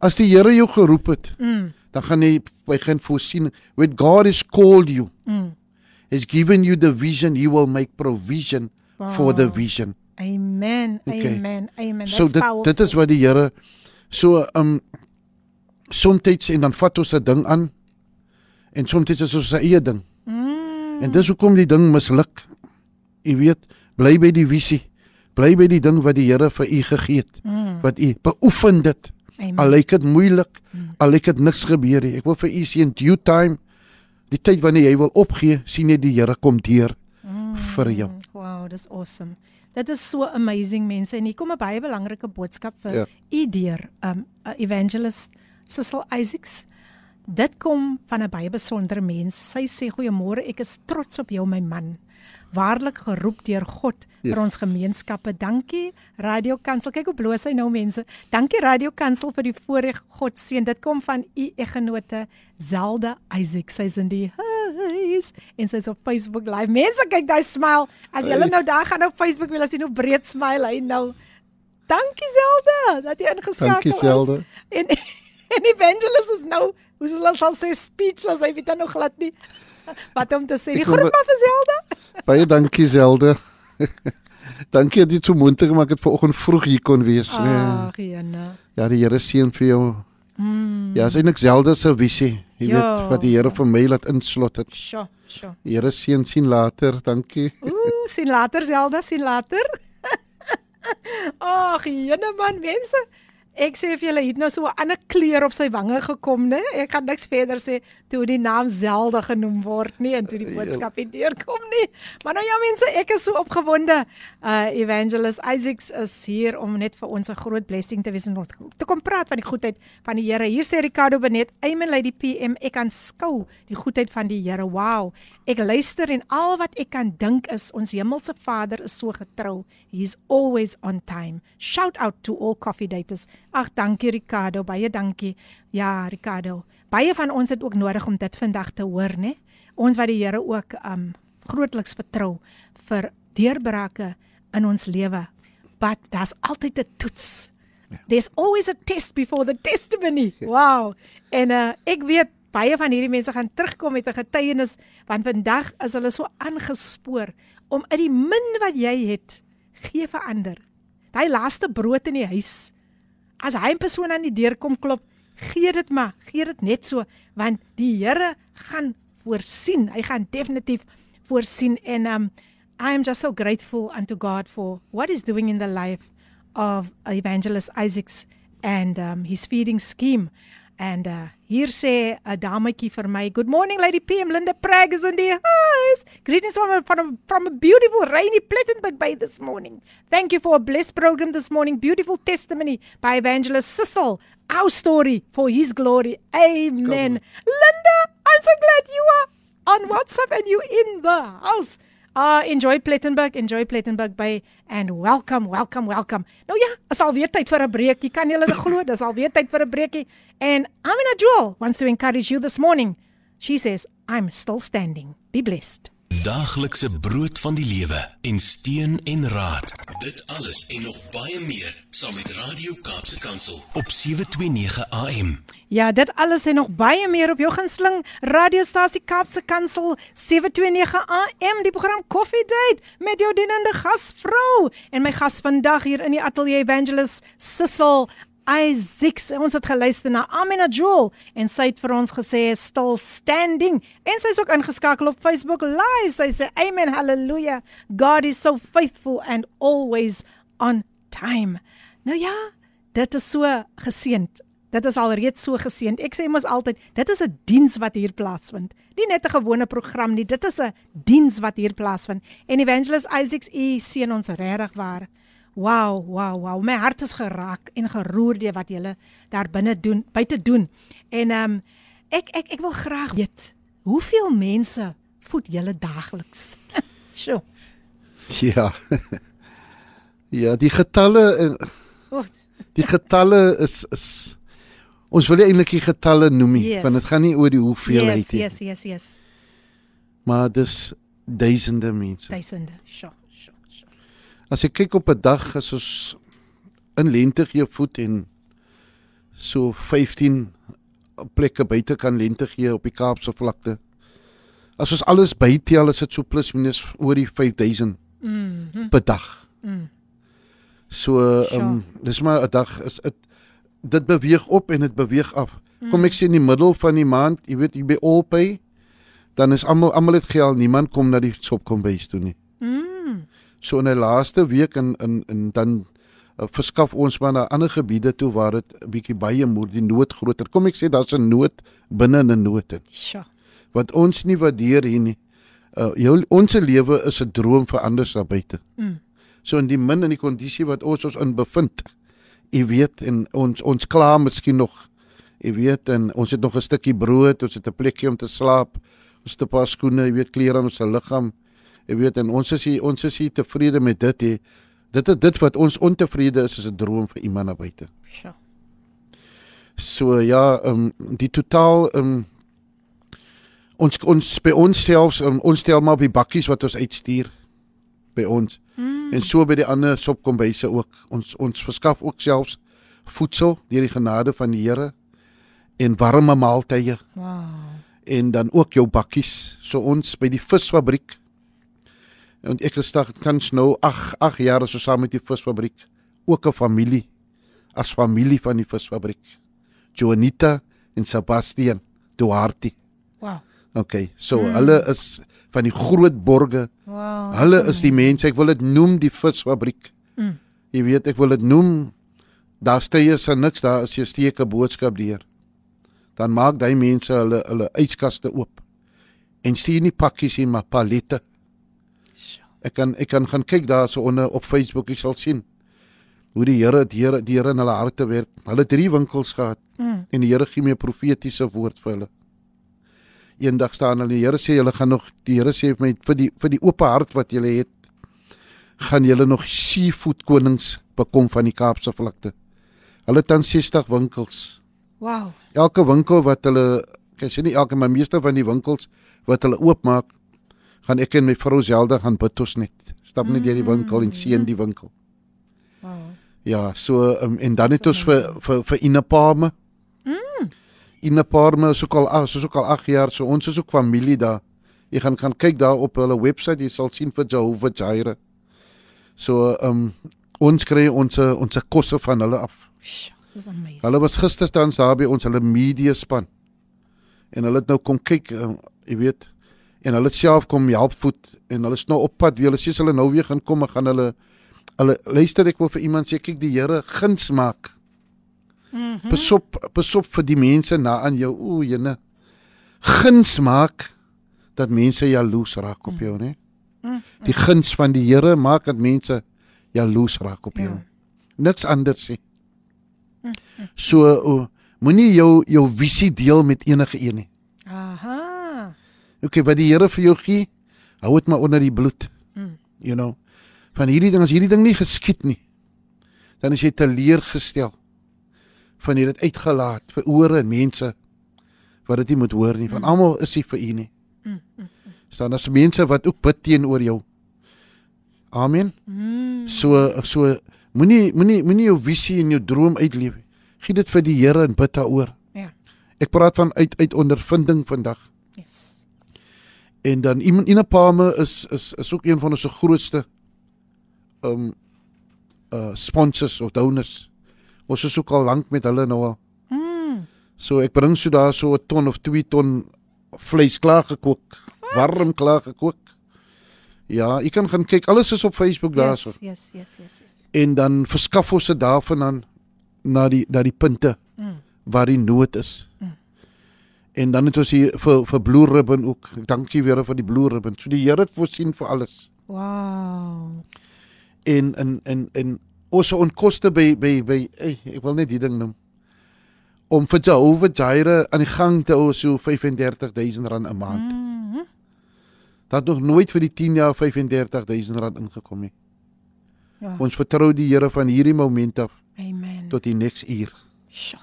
as die Here jou geroep het, Mm, dan gaan hy begin voorsien. When God has called you, mm. has given you the vision, he will make provision for the Wow. vision. Amen. Okay. Amen. Amen. That's so dit powerful. dit is wat die Here so um soms en dan vat ons 'n ding aan en soms is ons 'n eie ding. Mm. En dis hoekom die ding misluk. U weet, bly by die visie. Bly by die ding wat die Here vir u gegee het. Mm. Wat u beoefen dit. Amen. Al lyk dit moeilik, al lyk dit niks gebeur nie. Ek wil vir u sê in due time die tyd wanneer jy wil opgee, sien jy die Here kom deur vir jou. Mm, Wow, dis awesome. Dit is so amazing mense en hier kom 'n baie belangrike boodskap vir Ja. u deur um evangelist Cecil Isaacs. Dit kom van 'n baie besondere mens. Sy sê goeiemôre, ek is trots op jou my man. Waarlik geroep deur God Yes. vir ons gemeenskappe. Dankie Radio Kansel. Kyk hoe bloos hy nou mense. Dankie Radio Kansel vir die voorreg God seën. Dit kom van u eggenote Zelda Isaac. Sy's in die huis en sy's op Facebook live. Mense kyk daai smile. As julle Hey. nou daar gaan op Facebook wil as jy nou breed smile hy nou. Dankie Zelda dat jy ingeskakel Dankie, Zelda. is. En en Evangelist is nou, hoe sal ons sal sê speechless. Hy weet dan nog glad nie wat om te sê. Die groet maar vir Zelda. Baie dankie Zelda. dankie dat jy so moeite gemaak het vanoggend vroeg hier kon wees. Ah. Ag, Jana. Ja, die Here seën vir jou. Mm. Ja, is eintlik Zelda se visie. Jy Ja. weet wat die Here vir my laat inslot het. Sjoe, sjoe. Die Here seën sien later. Dankie. Ooh, sien later Zelda, sien later. Ag, jene man, mense. Ek sê vir julle, hy het nou so 'n ander kleur op sy wange gekom, né? Ek gaan niks verder sê toe die naam Zelda genoem word nie en toe die boodskap nie deurkom nie. Maar nou ja mense, ek is so opgewonde. Uh Evangelist Isaacs is hier om net vir ons 'n groot blessing te wees en om te kom praat van die goedheid van die Here. Hier sê Ricardo Benet, Amen Lady PM, ek kan skou die goedheid van die Here. Wow. Ek luister en al wat ek kan dink is ons hemelse Vader is so getrou. He is always on time. Shout out to all coffee daters. Ag, dankie Ricardo, baie dankie. Ja, Ricardo. Baie van ons het ook nodig om dit vandag te hoor, né? Ons wat die Here ook um grootliks vertrou vir deurbrake in ons lewe. But daar's altyd 'n toets. There's always a test before the testimony. Wow. En uh ek weet baie van hierdie mense gaan terugkom met 'n getuienis want vandag is hulle so aangespoor om uit die min wat jy het gee vir ander. Daai laaste brood in die huis. As hy 'n persoon aan die deur kom klop, gee dit maar, gee dit net so want die Here gaan voorsien. Hy gaan definitief voorsien en um I am just so grateful unto God for what he's doing in the life of evangelist Isaacs and um his feeding scheme. And uh hier sê 'n dametjie vir my, "Good morning Lady PM Linda Prag is in die huis. Greetings from a, from a, from a beautiful rainy Plettenberg Bay this morning. Thank you for a blessed program this morning. Beautiful testimony by evangelist Cecil. Our story for his glory. Amen. Linda, I'm so glad you are on WhatsApp and you in the house. Uh enjoy Plettenberg, enjoy Plettenberg Bay and welcome, welcome, welcome. Nou ja, is alweer tyd vir 'n breekie. Kan julle dit glo? Dis alweer tyd vir 'n breekie. And Amina Jewel wants to encourage you this morning. She says, I'm still standing. Be blessed. Daaglikse brood van die lewe en steun en raad. Dit alles en nog baie meer saam met Radio Kaapse Kansel op 729 AM. Ja, dit alles en nog baie meer op jou gunsteling radiostasie Kaapse Kansel 729 AM die program Coffee Date met jou dienende gasvrou en my gas vandag hier in die ateljee Evangelist Sissel Isaacs. Ons het geluister na Amina Jewel en sy het vir ons gesê still standing en sy's ook ingeskakel op Facebook Live. Sy sê amen hallelujah. God is so faithful and always on time. Nou ja, dit is so geseend. Dit is alreeds so geseend. Ek sê mos altyd, dit is 'n diens wat hier plaasvind. Nie net 'n gewone program nie, dit is 'n diens wat hier plaasvind. En Evangelist Isaacs, u seën ons regtig waar. Wow, wow, wow. My hart is geraak en geroer deur wat julle daar binne doen, buite doen. En ehm um, ek ek ek wil graag weet, hoeveel mense voed julle daagliks? Sjoe. Ja. ja, die getalle en Oh, die getalle is is ons wil eintlik die getalle noem nie, Yes. want dit gaan nie oor die hoeveelheid yes, nie. yes, yes, yes. Maar dis duisende mense. Duisende. Sjoe. As ek kyk op 'n dag as ons in lente gee voet en so 15 plekke buite kan lente gee op die Kaapse vlakte. As ons alles bytel, is dit so plus minus oor die 5000 Mhm. per dag. Mm. So ehm um, dis maar 'n dag is dit dit beweeg op en dit beweeg af. Kom ek sê in die middel van die maand, jy weet jy by Allpay, dan is almal almal het geld, niemand kom na die shop kom bys toe nie. Mm. So in die laaste week en in en dan uh, verskaf ons maar na ander gebiede toe waar dit 'n bietjie baie moer die nood groter. Kom ek sê daar's 'n nood binne 'n nood in. Sjoe. Wat ons nie waardeer hier nie. Uh jou ons lewe is 'n droom vir ander daar buite. Mm. So in die min in die kondisie wat ons ons in bevind. Jy weet en ons ons kla miskien nog. Jy weet en ons het nog 'n stukkie brood, ons het 'n plekjie om te slaap. Ons het 'n paar skoene, jy weet klere aan ons liggaam. Jy weet en ons is hier, ons is hier tevrede met dit hè. Dit is dit wat ons ontevrede is is 'n droom vir iemand na buite. Sjoe. So ja, ehm um, die totaal ehm um, ons ons by ons selfs um, ons stel maar op die bakkies wat ons uitstuur by ons. Mm. En so by die ander sopkombyse ook. Ons ons verskaf ook selfs voedsel deur die genade van die Here en warme maaltye Wow. en dan ook jou bakkies. So ons by die visfabriek en ek is tans nou 8 8 jaar so saam met die visfabriek ook 'n familie as familie van die visfabriek. Joanita en Sebastian Duarte. Wow. Okay, so mm. hulle is van die groot borge. Wow. Hulle is die mense, ek wil dit noem die visfabriek. Mm. Jy weet, ek wil dit noem daar steë se niks daar as jy steek 'n boodskap deur. Dan maak daai mense hulle hulle yskaste oop. En sien nie pakkies nie, maar palette. Ek kan ek kan gaan kyk daar so onder op Facebook, ek sal sien hoe die Here die Here die Here in hulle harte werk. Hulle het drie winkels gehad Mm. en die Here gee my 'n profetiese woord vir hulle. Eendag staan hulle, die Here sê julle gaan nog die Here sê vir my vir die vir die oop hart wat julle het, gaan julle nog seafood konings bekom van die Kaapse vlakte. Hulle het dan 60 winkels. Wow. Elke winkel wat hulle ek sê nie elke maar meeste van die winkels wat hulle oopmaak, gaan ek en my vrou Zelda gaan ons net. Stap net deur die winkel en sien die winkel. Wow. Ja, so um, en dan het ons vir vir vir Inapame. Mm. Inapame is ook al ag, is ook al 8 jaar, so ons is ook familie daar. Jy gaan gaan kyk daar op hulle webwerf, jy sal sien vir Jehovah Jireh. So um ons kry ons ons kosse van hulle af. Dis amazing. Hulle was gister staan daar by ons hulle media span. En hulle het nou kom kyk, um, jy weet, en hulle self kom help voet en hulle is nou op pad. Hulle sê as hulle nou weer gaan kom, gaan hulle hulle luister ek wil vir iemand sê kyk die Here guns maak. Mhm. Mm Besop besop vir die mense na aan jou. O, jene. Guns maak dat mense jaloes raak op jou, né? Mm. Die guns van die Here maak dat mense jaloes raak op jou. Ja. Niks anders nie. So o, moenie jou jou visie deel met enige een nie. Aha. Okay, wat die Here vir jou gee, hou dit maar onder die bloed. Mm. You know. Van hierdie ding as hierdie ding nie geskied nie, dan is jy teleurgestel. Van dit uitgelaat vir ore en mense wat dit nie moet hoor nie. Van almal is nie vir u nie. Mm. mm. Staan as mense wat ook bid teenoor jou. Amen. Mm. So so moenie moenie moenie jou visie en jou droom uitleef. Gee dit vir die Here en bid daaroor. Ja. Ek praat van uit uit ondervinding vandag. Yes. En dan iemand Inapame is is is ook een van ons se grootste um uh sponsors of donors. Ons is ook al lank met hulle nou al. Mm. So ek bring so daar so 'n ton of 2 ton vleis klaar gekook. Warm klaar gekook. Ja, jy kan gaan kyk. Alles is op Facebook daarso. Yes, yes, yes, yes, yes. En dan verskaf ons dit daarvan aan na die na die punte Mm. waar die nood is. Mm. En dan het ons hier vir vir Blue Ribbon ook. Dankie weer vir die Blue Ribbon. So die Here het voorsien vir alles. Wow. En en en en ons onkoste by by by ey, ek wil net die ding noem. Om vir Jehovah Jireh aan die gang te hou so R35000 'n maand. Mm. Dat het nog nooit vir die 10 jaar R35000 ingekom nie. Ja. Ons vertrou die Here van hierdie moment af Amen. tot die next uur. Sjoe.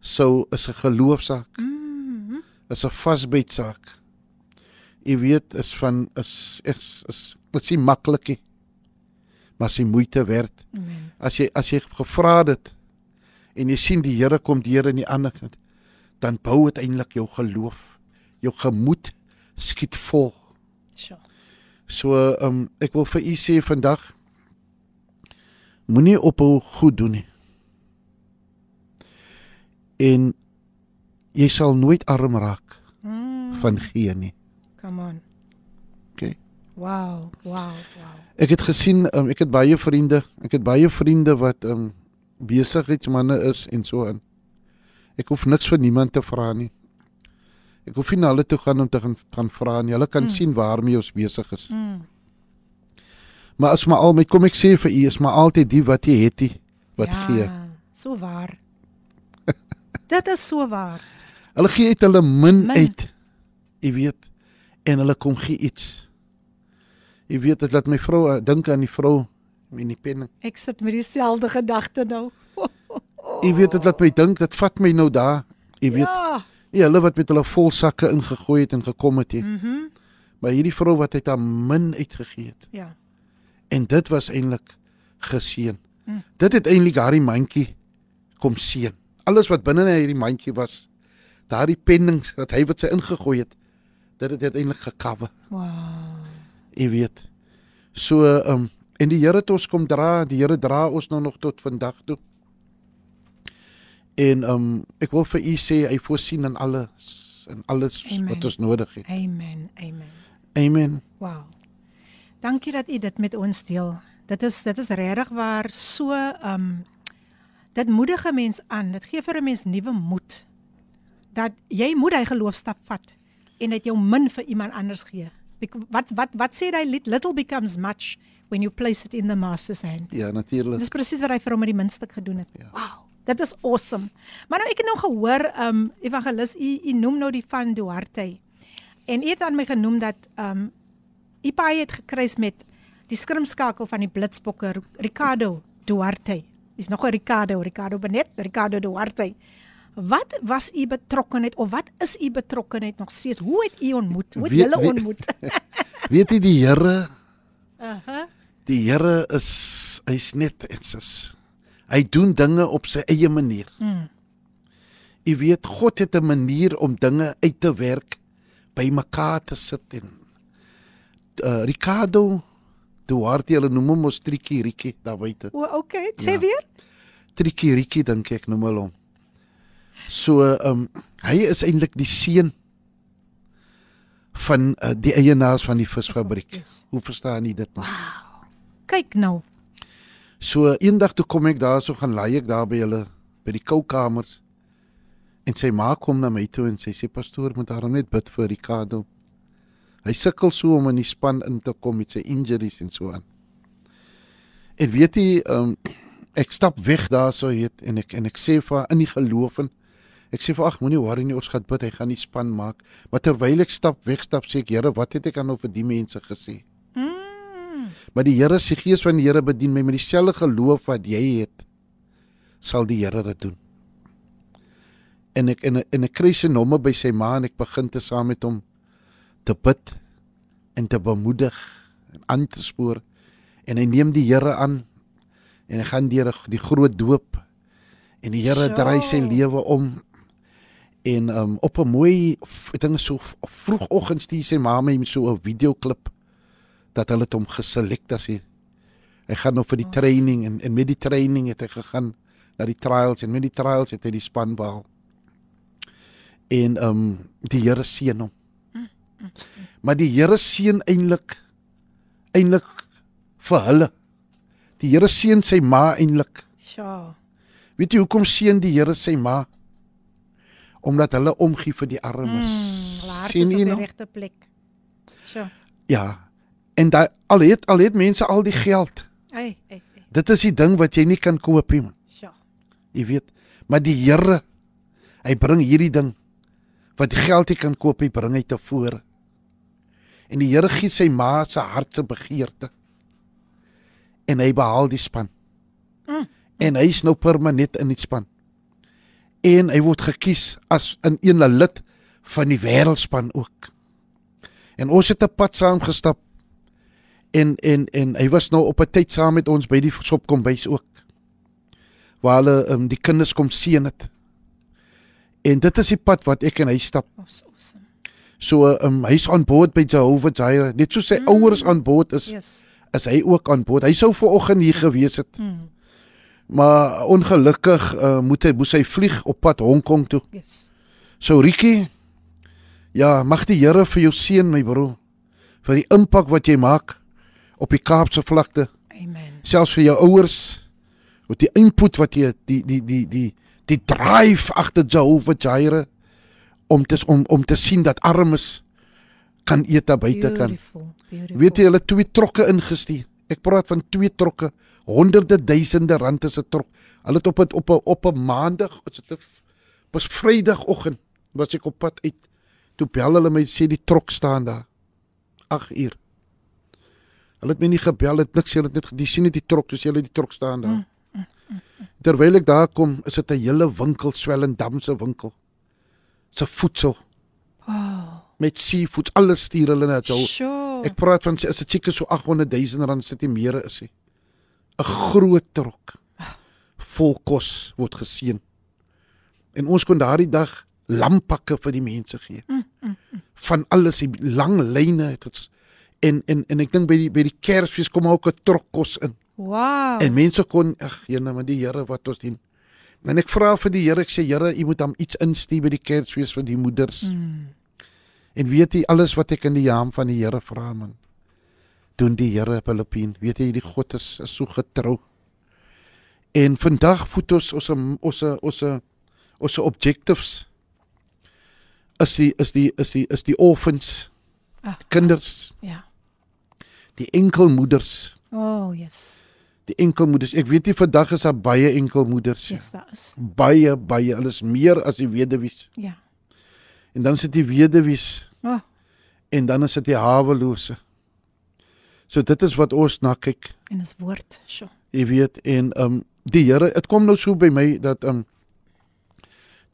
So is 'n geloofsaak. Mm. Is 'n vasbytsaak. Jy weet is van is is is dit is maklik nie. Maar sy moeite werd. Amen. As jy as jy gevra het en jy sien die Here kom deur in die ander kant, dan bou uiteindelik jou geloof. Jou gemoed skiet vol. Sjoe. So ehm um, ek wil vir u sê vandag moenie ophou goed doen nie. En jy sal nooit arm raak Mm. van gee nie. Come on. Okay. Wow, wow, wow. Ek het gesien um, ek het baie vriende, ek het baie vriende wat um besigheidsmanne is en so aan. Ek hoef niks vir niemand te vra nie. Ek hoef nie na hulle toe gaan om te gaan, gaan vra nie. Hulle kan mm. sien waarmee ons besig is. Mm. Maar as maar al my kom ek sê vir u is maar altyd die wat jy het, die wat ja, gee. So waar. Dit is so waar. Hulle gee uit hulle min, Min. uit. Jy weet en hulle kom gee iets. Jy weet dit laat my vrou uh, dink aan die vrou met die penning. Ek sit met dieselfde gedagte nou. Jy weet dit laat my dink, dit vat my nou daar. Jy weet, Ja. ja, hulle wat met hulle vol sakke ingegooi het en gekom het hier. Mhm. Mm Maar hierdie vrou wat uit haar min uitgegee het. ja. En dit was eintlik geseën. Mm. Dit het eintlik daardie mandjie kom seën. Alles wat binne in hierdie mandjie was, daardie pennings wat hy wat sy ingegooi het, dit het uiteindelik gekawe. Wow. Jy weet. So ehm um, en die Here het ons kom dra, die Here dra ons nou nog tot vandag toe. En ehm um, ek wil vir u sê hy voorsien in alles, in alles Amen. wat ons nodig het. Amen. Amen. Amen. Wow. Dankie dat u dit met ons deel. Dit is dit is regtig waar so um dit moedig 'n mens aan. Dit gee vir 'n mens nuwe moed. Dat jy moet hy geloofstap vat en dit jou min vir iemand anders gee. Wat wat wat sê hy Lit- little becomes much when you place it in the master's hand. Ja, natuurlik. Dis presies wat hy vir hom met die muntstuk gedoen het. Ja. Wow. Dit is awesome. Maar nou ek het nou gehoor um evangelis u u noem nou die van Duarte. En u het aan my genoem dat um u paai het gekruis met die skrimskakel van die blitsbokke Ricardo Duarte. Dis nog 'n Ricardo, Ricardo Benet, Ricardo Duarte. Wat was u betrokkenheid of wat is u betrokkenheid nog steeds? Hoe het u ontmoet? Hoe het julle ontmoet? Weet jy die Here, Aha. die Here is hy's net dit's hy doen dinge op sy eie manier. Mm. Jy weet God het 'n manier om dinge uit te werk, by mekaar te sit en uh, Ricardo Duarte hulle noem hom mos Trikkie Rikkie daar buite. O, okay, sê Ja. weer? Trikkie Rikkie dink ek noem hulle hom. So ehm um, hy is eintlik die seun van uh, die eienaars van die visfabriek. Yes. Hoe verstaan jy dit nou? Kyk nou. So eendag toe kom ek daarso gaan laai ek daar by hulle by die koukamers. En sy ma kom na my toe en sy sê pastoor moet daarom net bid vir Ricardo. Hy sukkel so om in die span in te kom met sy injuries en so aan. En weet jy, um, ek stap weg daarso weet en ek en ek sê vir haar in die geloof en ek sê vir ag moenie worry nie ons gaan bid hy gaan die span maak. Maar terwyl ek stap wegstap sê ek Here wat het ek aan nou vir die mense gesê? Mm. Maar die Here se gees van die Here bedien my met dieselfde geloof wat jy het sal die Here dit doen. En ek en, ek- en ek kry sy nommer by sy ma en ek begin te saam met hom te bid en te bemoedig en aan te spoor en hy neem die Here aan en hy gaan deur die groot doop en die Here draai sy lewe om en um, op 'n mooi dink so v- vroegoggend stuur sy ma my so 'n videoklip dat hulle hom geselek as hy hy gaan nou vir die training en en met die training het hy gegaan na die trials en met die trials het hy die span behaal. En ehm um, die Here seën hom. Maar die Here seën eintlik eintlik vir hulle. Die Here seën sy ma eintlik. Sjoe. Weet jy hoekom seën die Here sy ma? Omdat hulle omgee vir die armes. Mm, Sien op jy die nou? regte plek. Sjoe. Ja. En daai al het al het mense al die geld. Hey, hey, hey. Dit is die ding wat jy nie kan koop nie. Sjoe. Jy weet, maar die Here hy bring hierdie ding wat geld nie kan koop, hy bring hy tevore. En die Here gee sy ma se hart se begeerte. En hy behaal die span. Mm. En hy is nou permanent in die span. En hy word gekies as in een lid van die wêreldspan ook. En ons het 'n pad saam gestap. En en en hy was nou op 'n tyd saam met ons by die sopkombuis ook waar hulle um, die kinders kom seën het. En dit is die pad wat ek en hy stap. Was awesome. So um, hy's aan boord by Jehovah Jireh. Net so sy mm. ouers aan boord is, Yes. is hy ook aan boord. Hy sou ver oggend hier gewees het, Mm. Maar ongelukkig uh, moet hy moes hy vlieg op pad Hong Kong toe. Yes. So Ricky, ja, mag die Here vir jou seën my broer. vir die impak wat jy maak op die Kaapse vlakte, Amen. selfs vir jou ouers met die input wat jy die die die die die drive agter Jehovah Jireh om te om om te sien dat armes kan eet daar buite kan. Beautiful. Weet jy hulle twee trokke ingestuur. Ek praat van twee trokke, honderde duisende rand is 'n trok. Hulle het op het, op 'n op 'n maandag, dit was Vrydagoggend was ek op pad uit. Toe bel hulle my sê die trok staan daar. 8 uur. Hulle het my nie gebel het niks, hulle het net die sien net die trok, dis hulle die trok staan daar. Terwyl ek daar kom, is dit 'n hele winkel Swellendam se winkel. Se voedsel Wow. met seafood, alles stuur hulle na jou. Sure. Ek praat van is dit seker so 800 000 rand sit nie meer is nie. 'n Groot trok vol kos word geseën. En ons kon daardie dag lampakke vir die mense gee. Van alles, die lang lyne het ons en en en ek dink by die by die Kersfees kom ook 'n trok kos in. Wow. En mense kon ag, jene, maar die Here wat ons dien. En ek vra vir die Here, ek sê Here, U moet hom iets instuur by die Kersfees vir die moeders. Mm. En weet jy alles wat ek in die naam van die Here vra man? Doen die Here Filippien. Weet jy die God is, is so getrou. En vandag voet ons ons ons ons ons objectives is die is die is die is die orphans, Ah, kinders, Ja. die enkelmoeders, Oh, yes. die enkelmoeders. Ek weet nie vandag is daar baie enkelmoeders. Yes, daar is. Baie baie, hulle is meer as die weduwees. Ja. En dan sit die weduwees Oh, en dan is dit die hawelose. So dit is wat ons na kyk. en dis woord. Sure. Jy weet en ehm um, die Here, dit kom nou so by my dat ehm um,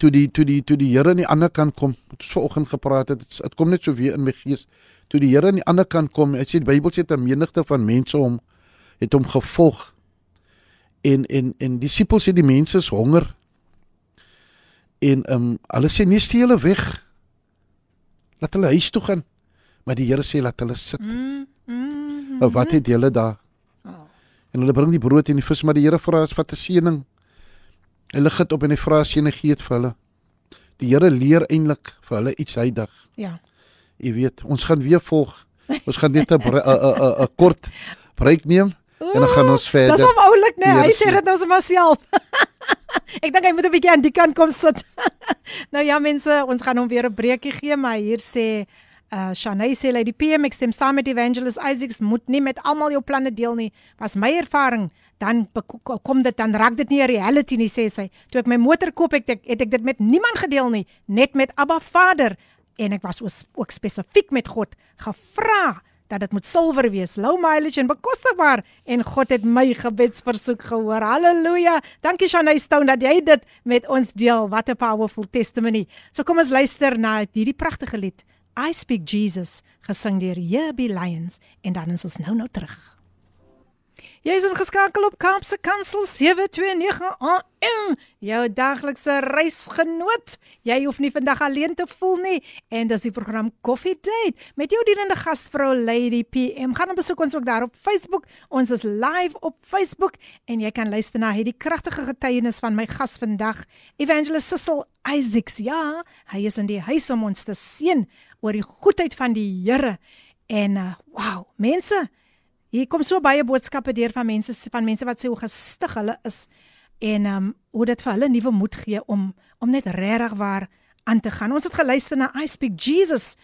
toe die toe die toe die Here aan die ander kant kom, het ons vanoggend gepraat het, dit kom net so weer in my gees. Toe die Here aan die ander kant kom, hy sê die Bybel sê 'n menigte van mense hom het hom gevolg. En en en disippels sê die mense is honger. En ehm um, hulle sê nee, stee hulle weg. Laat hulle huis toe gaan. Maar die Here sê laat hulle sit. Mm, mm, Maar wat het julle daar? Oh. En hulle bring die brood en die vis, maar die Here vra as wat 'n seëning. Hy lig dit op en hy vra seëning gee vir hulle. Die Here leer eintlik vir hulle iets hydag. Ja. Jy weet, ons gaan weer volg. Ons gaan net 'n 'n 'n kort breek neem en dan gaan ons Dis verder. hom oulik, né? Die Hy sê- dit nou sommer self. Ek dink hy moet 'n bietjie aan die kant kom sit. nou ja mense, ons gaan hom weer 'n breekie gee, maar hier sê uh Shanay sê Lady PM ek stem saam met Evangelist Isaacs moet nie met almal jou planne deel nie. Was my ervaring, dan kom dit dan raak dit nie 'n reality nie sê sy. Toe ek my motor koop ek het, het ek dit met niemand gedeel nie, net met Abba Vader en ek was oos- ook spesifiek met God gevra dat dit moet silwer wees, low mileage en bekostigbaar en God het my gebedsversoek gehoor. Halleluja. Dankie Shanay Stone dat jy dit met ons deel. Wat 'n powerful testimony. So kom ons luister na hierdie pragtige lied. I speak Jesus gesing deur Herbie Lions en dan is ons nou nou terug. Jy is ingeskakel op Kaapse Kansel 729 AM, jou daglikse reisgenoot. Jy hoef nie vandag alleen te voel nie en dis die program Coffee Date met jou dienende gasvrou Lady PM. Gaan besoek ons ook daar op Facebook. Ons is live op Facebook en jy kan luister na hierdie kragtige getuienis van my gas vandag, Evangelist Cecil Isaacs. Ja, hy is in die huis om ons te seën oor die goedheid van die Here. En uh, wow, mense, Hier kom so baie boodskappe deur van mense van mense wat sê hoe gestig hulle is en um, hoe dit vir hulle nuwe moed gee om om net regtig waar aan te gaan. Ons het geluister na I Speak Jesus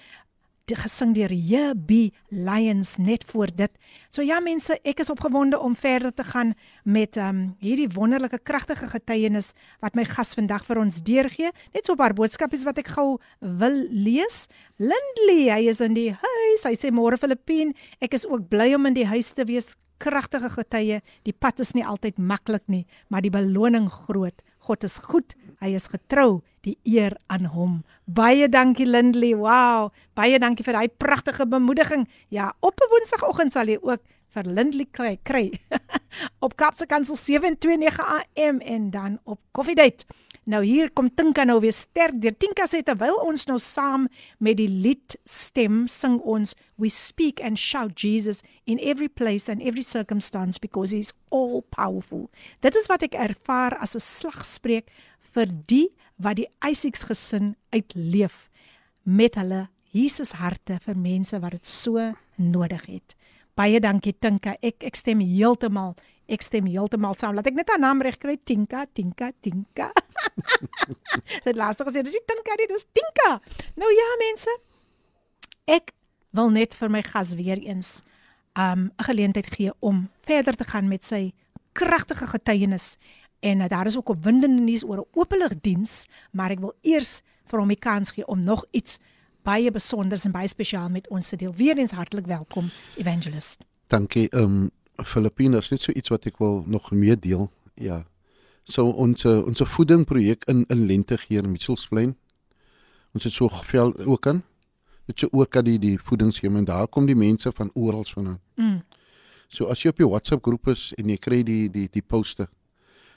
gesing deur JB Lions net voor dit. So ja mense, ek is opgewonde om verder te gaan met ehm um, hierdie wonderlike kragtige getuienis wat my gas vandag vir ons deurgee. Net so 'n paar boodskapies wat ek gou wil lees. Lindley, hy is in die huis. Hy sê môre Filippien, ek is ook bly om in die huis te wees. Kragtige getuie. Die pad is nie altyd maklik nie, maar die beloning groot. God is goed. Hy is getrou. Die eer aan hom. Baie dankie Lindley. Wow. Baie dankie vir daai pragtige bemoediging. Ja, op 'n Woensdagoggend sal jy ook vir Lindley kry. kry. op Kapse Kansel 729 AM en dan op Coffee Date. Nou hier kom Tinka nou weer sterk deur. Tinka sê terwyl ons nou saam met die lied stem sing ons we speak and shout Jesus in every place and every circumstance because he is all powerful. Dit is wat ek ervaar as 'n slagspreuk vir die wat die Isaacs gesin uitleef met hulle Jesus harte vir mense wat dit so nodig het. Baie dankie Tinka. Ek ek stem heeltemal ek stem heeltemal saam. Laat ek net haar naam reg kry. Tinka, Tinka, Tinka. Dit laaste gesê, dis Tinka nie, dis Tinka. Nou ja, mense. Ek wil net vir my gas weer eens um 'n geleentheid gee om verder te gaan met sy kragtige getuienis en uh, daar is ook opwindende nuus oor 'n openligdiens, maar ek wil eers vir hom die kans gee om nog iets baie besonders en baie spesiaal met ons te deel. Weereens hartlik welkom, evangelist. Dankie. Ehm um, Filippines net so iets wat ek wil nog meer deel. Ja. So ons ons voedingprojek in in Lentegeer Mitchellsplein. Ons het so geveld ook aan. Dit so ook aan die die voedingsskema en daar kom die mense van oral vandaan. Mm. So as jy op jou WhatsApp groep is en jy kry die die die poste.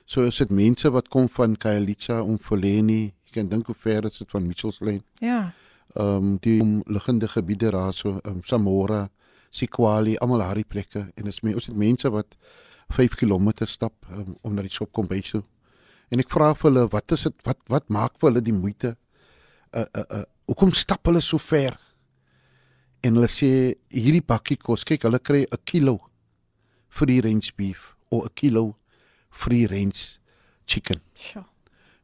So is dit mense wat kom van Khayelitsha om Foleni. Jy kan dink hoe ver is dit van Mitchellsplein? Ja. Ehm um, die omliggende gebiede daar so um, Samora, Sikwali, almal daardie plekke en dis my ons het mense wat 5 km stap um, om na die shop kom by toe. En ek vra vir hulle wat is dit wat wat maak vir hulle die moeite? Uh uh uh hoekom stap hulle so ver? En hulle sê hierdie bakkie kos, kyk hulle kry 'n kilo free range beef of 'n kilo free range chicken. Sjoe.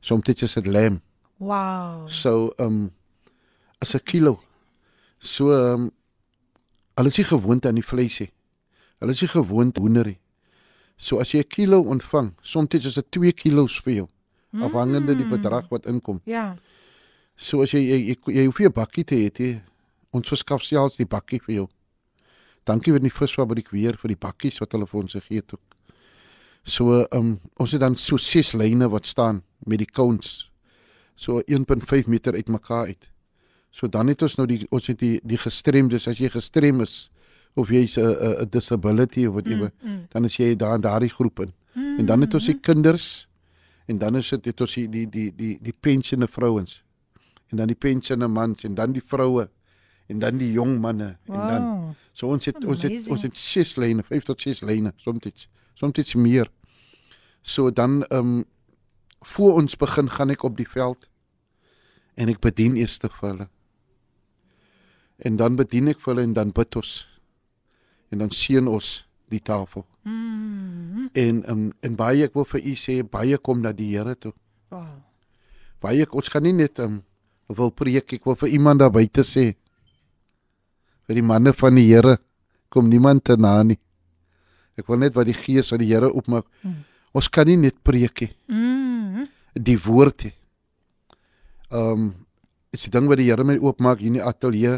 Soms is dit lamb. Wow. So um is 'n kilo. So um hulle is nie gewoond aan die vleis nie. Hulle is nie gewoond hoender nie. So as jy 'n kilo ontvang, soms is dit 2 kilos vir jou, afhangende die bedrag wat inkom. Ja. So as jy jy, jy, jy hoef nie 'n bakkie te hê nie. Ons verskaf selfs die bakkie vir jou. Dankie vir die visfabriek weer vir die bakkies wat hulle vir ons gegee het ook. So um ons het dan so ses lyne wat staan met die counts. So 1.5 meter uitmekaar uit. So dan het ons nou die ons het die die gestremdes as jy gestrem is of jy's 'n 'n disability of whatever, Mm, mm. dan is jy daar in daardie groep in. En dan het ons die kinders en dan is dit het ons die die die die, die pensioene vrouens en dan die pensioene mans en dan die vroue en dan die jong manne en dan Wow. so ons het ons het Amazing. ons het ses lyne, 5 tot 6 lyne, soms soms meer. So dan ehm um, voor ons begin gaan ek op die veld en ek bedien eers te vir hulle. En dan bedien ek vir hulle en dan bid ons. En dan seën ons die tafel. Mm. En um, en baie ek wil vir u sê baie kom na die Here toe. Wow. Baie ons gaan nie net um, wil preek, ek wil vir iemand daar buite sê. Vir die manne van die Here kom niemand te na nie. Ek wil net wat die Gees wat die Here opmaak. Mm. Ons kan nie net preek nie, Mm. die woord. Ehm um, is die ding wat die Here my oopmaak hier in die ateljee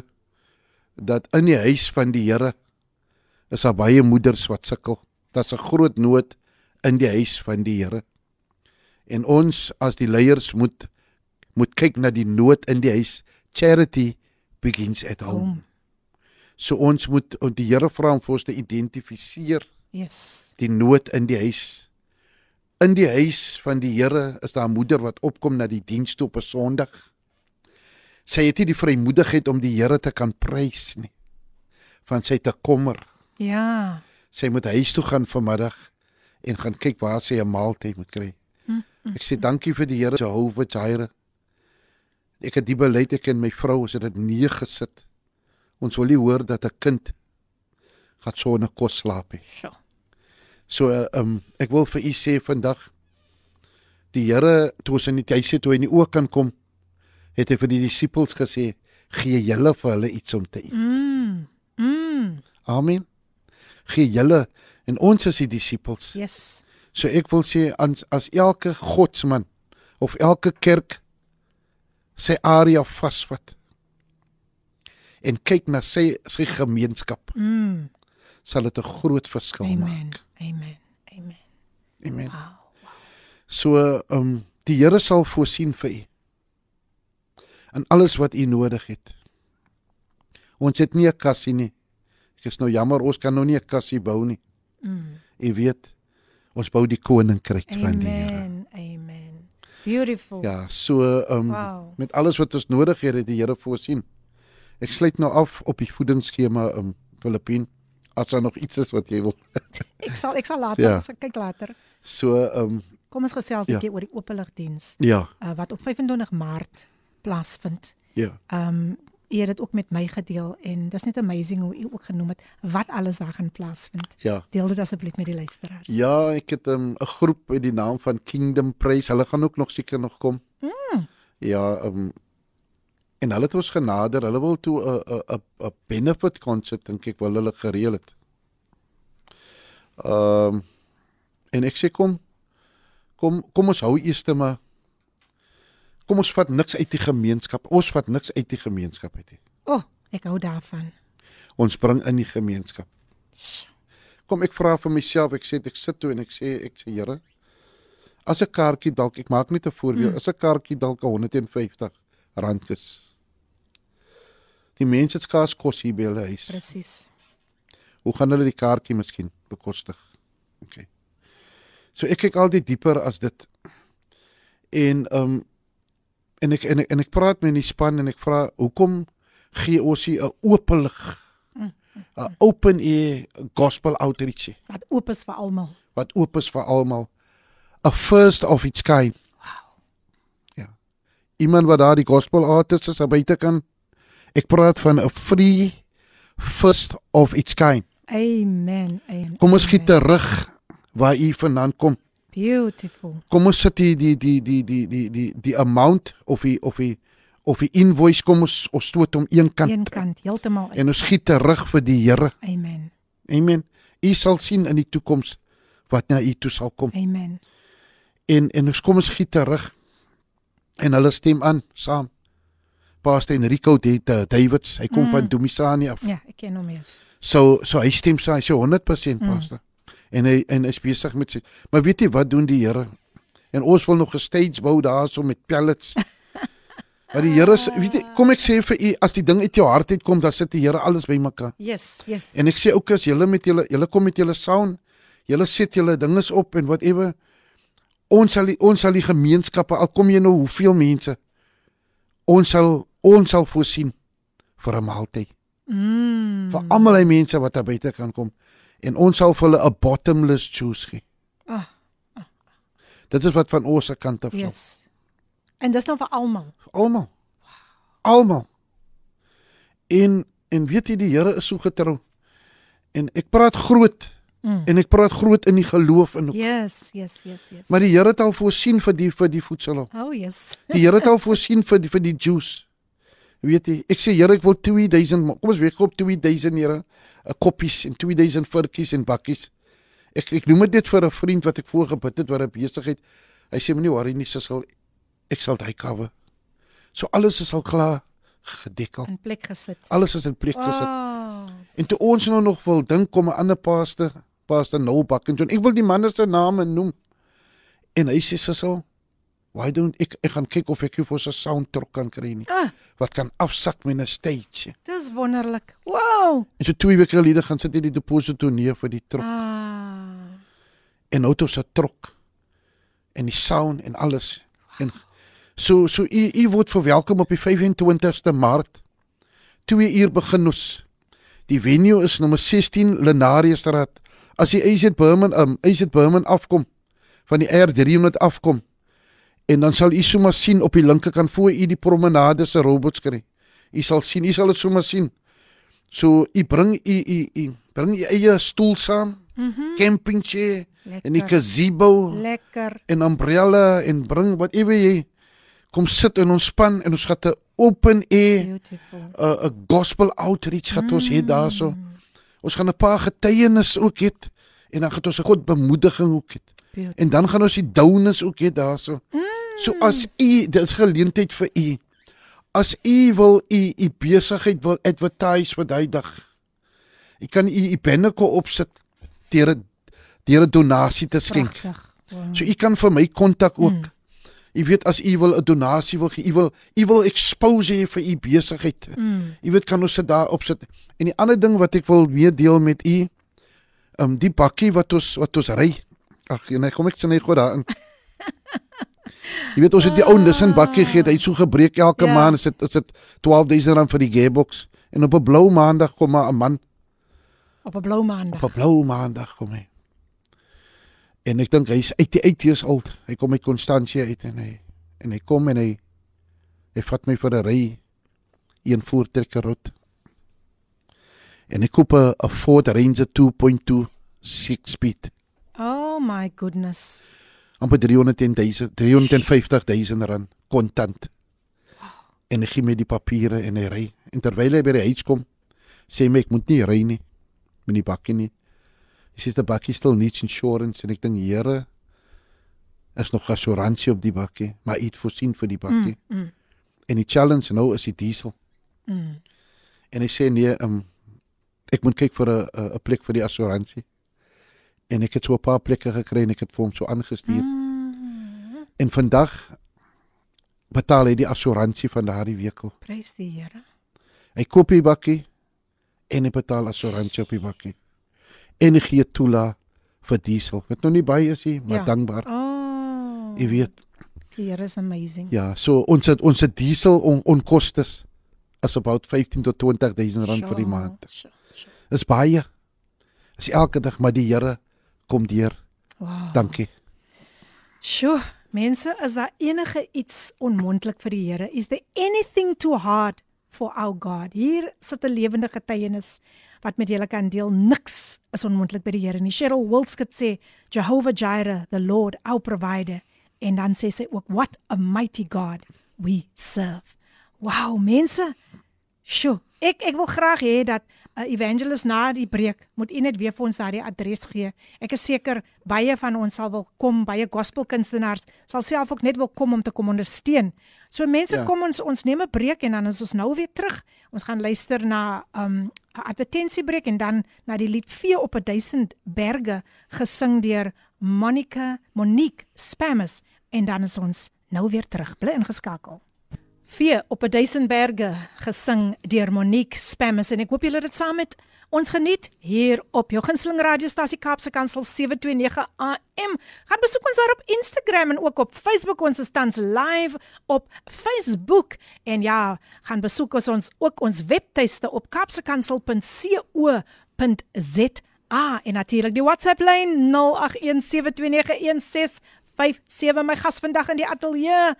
dat in die huis van die Here is daar baie moeders wat sukkel. Daar's 'n groot nood in die huis van die Here. En ons as die leiers moet moet kyk na die nood in die huis. Charity begins at home. Kom. So ons moet en die Here vra om vir ons te identifiseer Yes. die nood in die huis. In die huis van die Here is daar 'n moeder wat opkom na die diens toe op 'n Sondag. Sy het nie die vrymoedigheid om die Here te kan prys nie. Van sy te kommer. Ja. Sy moet huis toe gaan vanmiddag en gaan kyk waar sy 'n maaltyd moet kry. Ek sê dankie vir die Here Jehovah Jireh. Ek het die beleid ek en my vrou ons het dit neergesit. Ons wil nie hoor dat 'n kind gaan sonder kos slaap nie. So uh, um ek wil vir u sê vandag die Here toe ons in die huis sit toe hy nie ook kan kom het hy vir die disippels gesê gee julle vir hulle iets om te eet. Mm. Mm. Amen. Gee julle en ons is die disippels. Yes. So ek wil sê as as elke godsman of elke kerk sy area vasvat en kyk na sy sy gemeenskap Mm. sal dit 'n groot verskil Amen. maak. Amen. Amen. Amen. Wow. So ehm um, die Here sal voorsien vir u in alles wat u nodig het. Ons het nie 'n kassie nie. Ek is nou jammer ons kan nou nie 'n kassie bou nie. Mm. U weet, ons bou die koninkryk van die Here. Amen. Amen. Beautiful. Ja, so ehm um, Wow. met alles wat ons nodig het, het die Here voorsien. Ek sluit nou af op die voedingsskema in um, Filippien. As daar nog iets is wat jy wil. Ek sal ek sal later, Ja. ek sal kyk later. So ehm um, Kom ons gesels 'n Ja. bietjie oor die openligdiens ja, uh, wat op 25 Maart plaasvind. ja. Ehm um, U het dit ook met my gedeel en dis net amazing hoe u ook genoem het wat alles daar gaan plaasvind. Ja. Deel dit asseblief met die luisteraars. Ja, ek het 'n um, groep met die naam van Kingdom Praise. Hulle gaan ook nog seker nog kom. Mm. Ja, um, en hulle het ons genader. Hulle wil toe 'n 'n 'n benefit konsert dink ek wil hulle gereël het. Ehm um, en ek sê kom kom kom ons hou eers maar kom ons vat niks uit die gemeenskap. Ons vat niks uit die gemeenskap uit nie. O, oh, ek hou daarvan. Ons bring in die gemeenskap. Kom ek vra vir myself, ek sê ek sit toe en ek sê ek sê Here, as 'n kaartjie dalk ek maak net 'n voorbeeld, Mm. as 'n kaartjie dalk 150 rand is. Die mense het skaars kos hier by hulle huis. Presies. Hoe gaan hulle die kaartjie miskien bekostig? OK. So ek kyk altyd dieper as dit. En ehm um, en ek en ek, en ek praat met die span en ek vra hoekom gee ons hier 'n openlig 'n open air gospel outreach Wat oop is vir almal. wat oop is vir almal. A first of its kind. Wow. Ja. Iemand wat daar die gospel artist is buite kan ek praat van 'n free first of its kind. Amen. Amen. Kom ons skiet amen. terug waar u vandaan kom. Beautiful. Kom ons sit die die die die die die die die amount of die of die of die invoice kom ons ons stoot om een kant Een kant heeltemal uit. en ons skiet terug vir die Here. Amen. Amen. U sal sien in die toekoms wat na u toe sal kom. Amen. En en ons kom ons skiet terug en hulle stem aan saam. Pastor Enrico de Davids, hy kom Mm. van Domisani af. Ja, ek ken hom eens. So so hy stem saam, hy sê 100% Mm. En hy en is besig met sy Maar weet jy wat doen die Here? En ons wil nog 'n stage bou daarso met pallets. Maar die Here weet jy, kom ek sê vir u as die ding uit jou hart uitkom, dan sit die Here alles bymekaar. Yes, yes. En ek sê ook as julle met julle julle kom met julle sound, julle sit julle dinges op en whatever. Ons sal die, ons sal die gemeenskappe al kom jy nou hoeveel mense ons sal ons sal voorsien vir 'n maaltyd Mm. vir almal die mense wat daar buite kan kom en ons sal vir hulle 'n bottomless juice gee. Ah, Dit is wat van ons se kant af. Yes. yes. En dis nou vir almal. Almal. Almal. En en weet jy die Here is so getrou. En ek praat groot Mm. en ek praat groot in die geloof en Yes, yes, yes, yes. maar die Here het al voorsien vir die vir die voedsel. Oh, yes. Die Here het al voorsien vir die, vir die juice. Weet jy, ek sê Here, ek wil 2000, ma- kom ons weeg op 2000 Here, koppies en 2000 virkies en bakkies. Ek ek noem dit vir 'n vriend wat ek voor gebid het wat 'n besigheid. Hy sê moenie worry nie, sal ek sal dit cover. So alles is al klaar gedekkel. In plek gesit. Alles is in plek gesit. Oh. En toe ons nou nog wil dink kom 'n ander pastor, pastor Noel Buckington. Ek wil die man se name noem. En hy sê Sissel, why don't ek ek gaan kyk of ek jou vir so 'n soundtrack kan kry nie. Ah, Wat kan afsak met 'n stage. dis wonderlik. Wow. En so twee weke gelede gaan sit hy die deposito neer vir die trok. Ah. En nou ons 'n trok. En die sound en alles. En so so u u word verwelkom op die 25ste Maart. 2 uur begin ons. Die venue is nommer 16 Lenariusstraat. As jy Eisen Berman um Eisen Berman afkom van die R300 afkom en dan sal u sommer sien op die linkerkant voor u die promenade se robots kry. U sal sien, u sal dit sommer sien. So u bring u u u bring u eie stoel saam, Mhm. camping chair en Lekker. gazebo Lekker. en umbrella en bring whatever jy kom sit en ontspan en ons gaan 'n open air Beautiful. 'n 'n gospel outreach gaan ons hê daarso. Ons gaan 'n paar getuienis ook hê en dan gaan ons 'n God bemoediging ook hê. En dan gaan ons die downers ook hê daarso. So as u dit geleentheid vir u. As u wil u u besigheid wil advertise vir daai dag. U kan u u banneke opsit deur 'n deur 'n donasie te skenk. Pragtig. Wow. So u kan vir my kontak ook. U weet as u wil 'n donasie wil gee, u wil u wil expose hê vir u besigheid. Mm. Jy weet kan ons dit daar opsit. En die ander ding wat ek wil weer deel met u, ehm um, die bakkie wat ons wat ons ry. Ag, nee, kom ek sê net gou daarin. Jy weet ons het die ou Nissan bakkie gehad, hy het so gebreek elke Ja. maand, is dit is dit 12000 rand vir die gearbox. En op 'n blou maandag kom maar 'n man Op 'n blou maandag. op 'n blou maandag kom hy. En ek dink hy's uit die 8 years old. Hy kom uit Constantia uit en hy en hy kom en hy hy vat my vir 'n ry een voortrekker rot. En ek koop 'n Ford Ranger 2.2 six speed. Oh my goodness. Amper 300.000 350.000 rand kontant. En hy gee my die papiere en hy ry. En terwyl hy by die huis kom, sê my ek moet nie ry nie met die bakkie nie. Hy sê die bakkie still needs insurance en ek dink Here is nog assuransie op die bakkie, maar hy het voorsien vir die bakkie. Mm, mm, En die challenge nou is die diesel. mm. En hy sê nee, um, ek moet kyk vir 'n 'n plek vir die assuransie. En ek het so 'n paar plekke gekry en ek het vir hom so aangestuur. Mm. En vandag betaal hy die assuransie van daardie wekel. Prys die Here. Hy koop die bakkie en hy betaal assuransie op die bakkie. En hy gee toela vir diesel. Wat nou nie baie is nie, maar Ja. dankbaar. Oh. Jy weet, Die Here is amazing. ja, so ons het ons het diesel on, onkostes is about 15 tot 20000 rand vir die Sure, maand. sure, sure. Dis baie. Dis elke dag, maar die Here kom deur. Wow. Dankie. Sjoe, mense, is daar enige iets onmoontlik vir die Here? Is there anything too hard for our God? Hier sit 'n lewende getuienis wat met julle kan deel. Niks is onmoontlik by die Here nie. Cheryl Wilskut sê Jehovah Jireh, the Lord, our provider. En dan sê sy ook what a mighty God we serve. Wow, mense. Sjoe, ek ek wil graag hê dat uh, evangelist na die preek moet u net weer vir ons daardie adres gee. Ek is seker baie van ons sal wil kom, baie gospelkunstenaars sal self ook net wil kom om te kom ondersteun. So mense, ja. Kom ons ons neem 'n breek en dan is ons nou weer terug. Ons gaan luister na 'n um, 'n advertensiebreek en dan na die lied Vee op 'n duisend berge gesing deur Monica Monique Spammers en dan is ons nou weer terug. Bly ingeskakel. Vee op 'n duisend berge gesing deur Monique Spammers en ek hoop julle het dit saam met ons geniet hier op jou gunsteling radiostasie Kaapse Kansel 729 AM. Gaan besoek ons daar op Instagram en ook op Facebook. Ons is tans live op Facebook. En ja, gaan besoek ons, ons ook ons webtuiste op kapsekansel.co.za en natuurlik die WhatsApp lyn 0817291657 my gas vandag in die ateljee.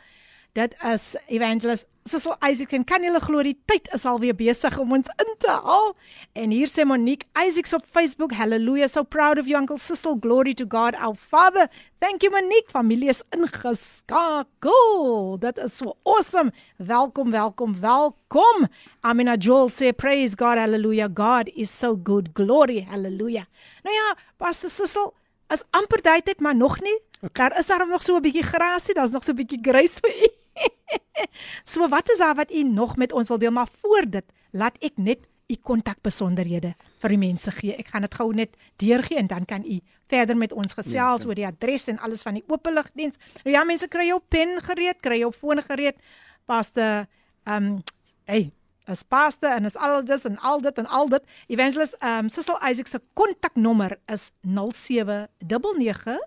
Dit is Evangelist Sissel Isaac en kan julle glo die tyd is alweer besig om ons in te haal. En hier sê Monique Isaacs op Facebook, hallelujah, so proud of you Uncle Sissel, glory to God our Father. Thank you Monique, familie is ingeskakel. Dit is so awesome. Welkom, welkom, welkom. Amina Joel sê praise God, hallelujah. God is so good. Glory, hallelujah. Nou ja, Pastor Sissel, is amper daai tyd maar nog nie. Daar is daar nog so 'n bietjie grasie, daar's nog so 'n bietjie grys vir u. so wat is daar wat u nog met ons wil deel? Maar voor dit, laat ek net u kontakbesonderhede vir die mense gee. Ek gaan dit gou net deurgee en dan kan u verder met ons gesels ja, oor die adres en alles van die openligdiens. Nou ja, mense kry jou pen gereed, kry jou foon gereed. Paste ehm um, hey, as paste en as al dit en al dit en al dit. Evangelist ehm um, Sissel Isaac se kontaknommer is 0799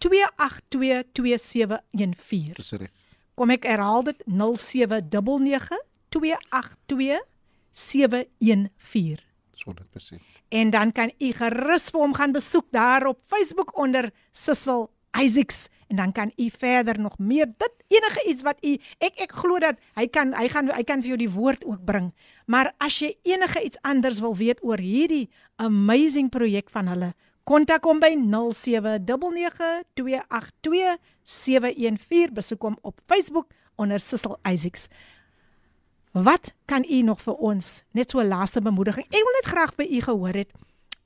2822714. Dis reg. Kom ek herhaal dit 0799 2822714. Dis 100%. En dan kan u gerus vir hom gaan besoek daar op Facebook onder Sissel Isaacs en dan kan u verder nog meer dit enige iets wat u ek ek glo dat hy kan hy gaan hy kan vir jou die woord ook bring. Maar as jy enige iets anders wil weet oor hierdie amazing projek van hulle, kontak hom by 0799282714 besoek hom op Facebook onder Sissel Isaacs. Wat kan u nog vir ons net so 'n laaste bemoediging? Ek wil net graag by u gehoor het.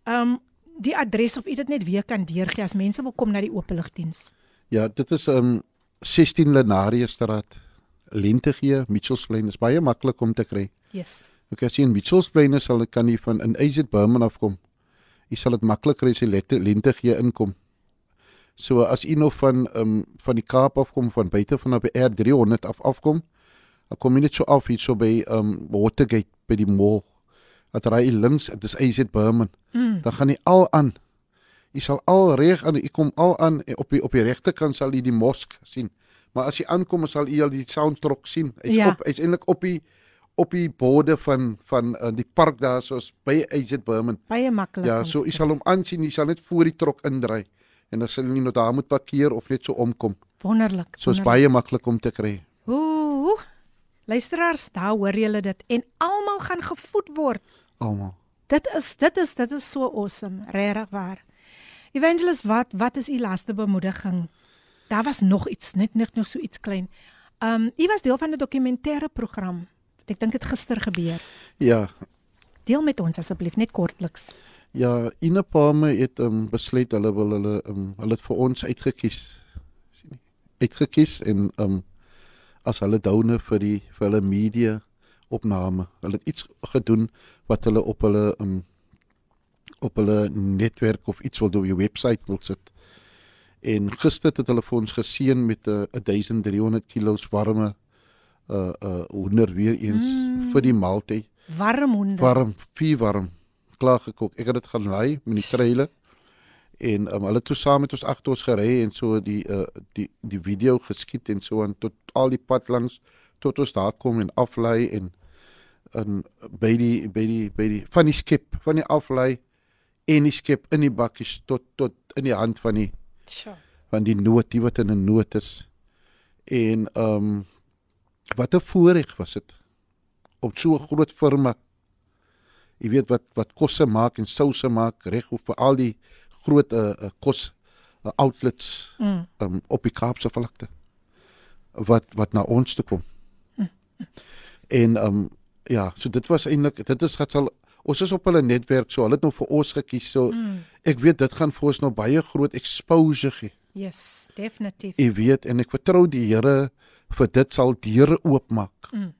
Um die adres of u dit net weer kan deurgee as mense wil kom na die openligdiens. Ja, dit is um 16 Lenarius straat. Lentegee, Mitchellsplein is baie maklik om te kry. Yes. Ek as jy in Mitchellsplein is, sal kan jy van in AZ Burman afkom. Jy sal dit maklik kry as jy lette Lentegee inkom. So as u nog van um van die Kaap afkom van buite van op die R300 af afkom, dan kom jy net so af hier so by um Watergate by die mall. Dat ry links, dit is AZ Burman. Mm. Dan gaan jy al aan. Jy sal al reg aan, jy kom al aan op die op die regterkant sal jy die mosk sien. Maar as jy aankom, sal jy al die soundtrack sien. Hy's Ja. op, hy's eintlik op die op die borde van van uh, die park daar soos by AZ Burman. Baie maklik. Ja, so jy sal hom aansien, jy sal net voor die trok indry en dan sal nie nou daar moet parkeer of net so omkom. wonderlik. So is baie maklik om te kry. Ooh. Luisteraars, daar hoor julle dit en almal gaan gevoed word. Almal. Dit is dit is dit is so awesome, regtig waar. Evangelist, wat wat is u laaste bemoediging? Daar was nog iets, net net nog so iets klein. Um u was deel van 'n dokumentêre program. Ek dink dit gister gebeur. Ja, Deel met ons asseblief net kortliks. ja, Inapame het um, besluit hulle wil hulle um, hulle het vir ons uitgekies. sien nie? Uitgekies en um as hulle doune vir die vir hulle media opname. Hulle het iets gedoen wat hulle op hulle um op hulle netwerk of iets wil doen, op die webwerf wil sit. En gister het hulle vir ons geseën met 'n 1300 kg warme uh uh hoender weer eens mm. vir die maaltyd. Warm honde. Warm, vuur warm, klaar gekook. Ek het dit gaan lei met die treile. En um, hulle toe saam met ons agter ons gery en so die uh die die video geskiet en so aan tot al die pad langs tot ons daar kom en aflei en en by die by die by die van die skip, van die aflei en die skip in die bakkies tot tot in die hand van die Sjoe. van die nood die wat in 'n nood is. En ehm um, wat 'n voorreg was dit om so 'n groot firma jy weet wat wat kosse maak en souse maak reg op vir al die groot uh, uh, kos uh, outlets Mm. um, op die Kaapse vlakte wat wat na ons toe kom. En ehm um, ja, so dit was eintlik dit is wat sal ons is op hulle netwerk so hulle het nou vir ons gekies so Mm. ek weet dit gaan vir ons nou baie groot exposure gee. Yes, definitief. Jy weet en ek vertrou die Here vir dit sal deure oopmaak. Mm.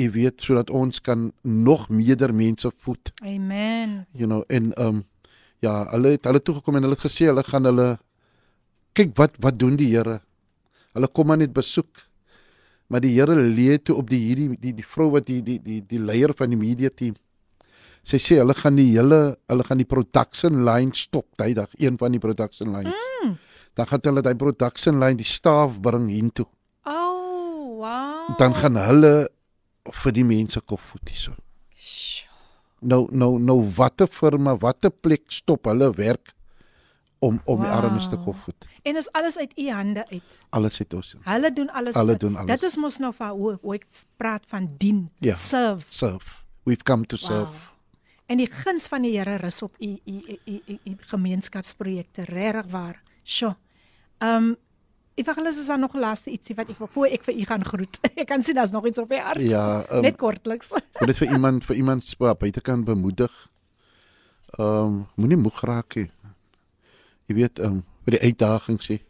Jy weet sodat ons kan nog meerder mense voed. Amen. You know en um, ja, hulle het hulle toe gekom en hulle het gesê hulle gaan hulle kyk wat wat doen die Here. Hulle kom maar net besoek. Maar die Here lê toe op die hierdie die die vrou wat die die die die leier van die media team. Sy sê hulle gaan die hele hulle gaan die production line stop dag, een van die production lines. Mm. Dan gaan hulle daai production line die staaf bring hiertoe. Oh, wow. Dan gaan hulle vir die mense kop voed hierso. Nou nou nou watter firma, watter plek stop hulle werk om om wow. die armes te kop voed. En is alles uit u hande uit. Alles het ons Hulle doen alles. Hulle doen alles. Dit is mos nou van hoe, hoe ek praat van dien, Ja. serve. serve. We've come to Wow. serve. En die guns van die Here rus op u u u u, u, u gemeenskapsprojekte, regtig waar. Sjoe. Ehm um, Evangelis is daar nog laaste ietsie wat ek wil voor ek vir u gaan groet. ek kan sien daar's nog iets op die hart. Ja, um, Net kortliks. wil dit vir iemand vir iemand buitekant bemoedig. Ehm um, moenie moeg raak nie. Jy weet ehm um, vir die uitdagings sê.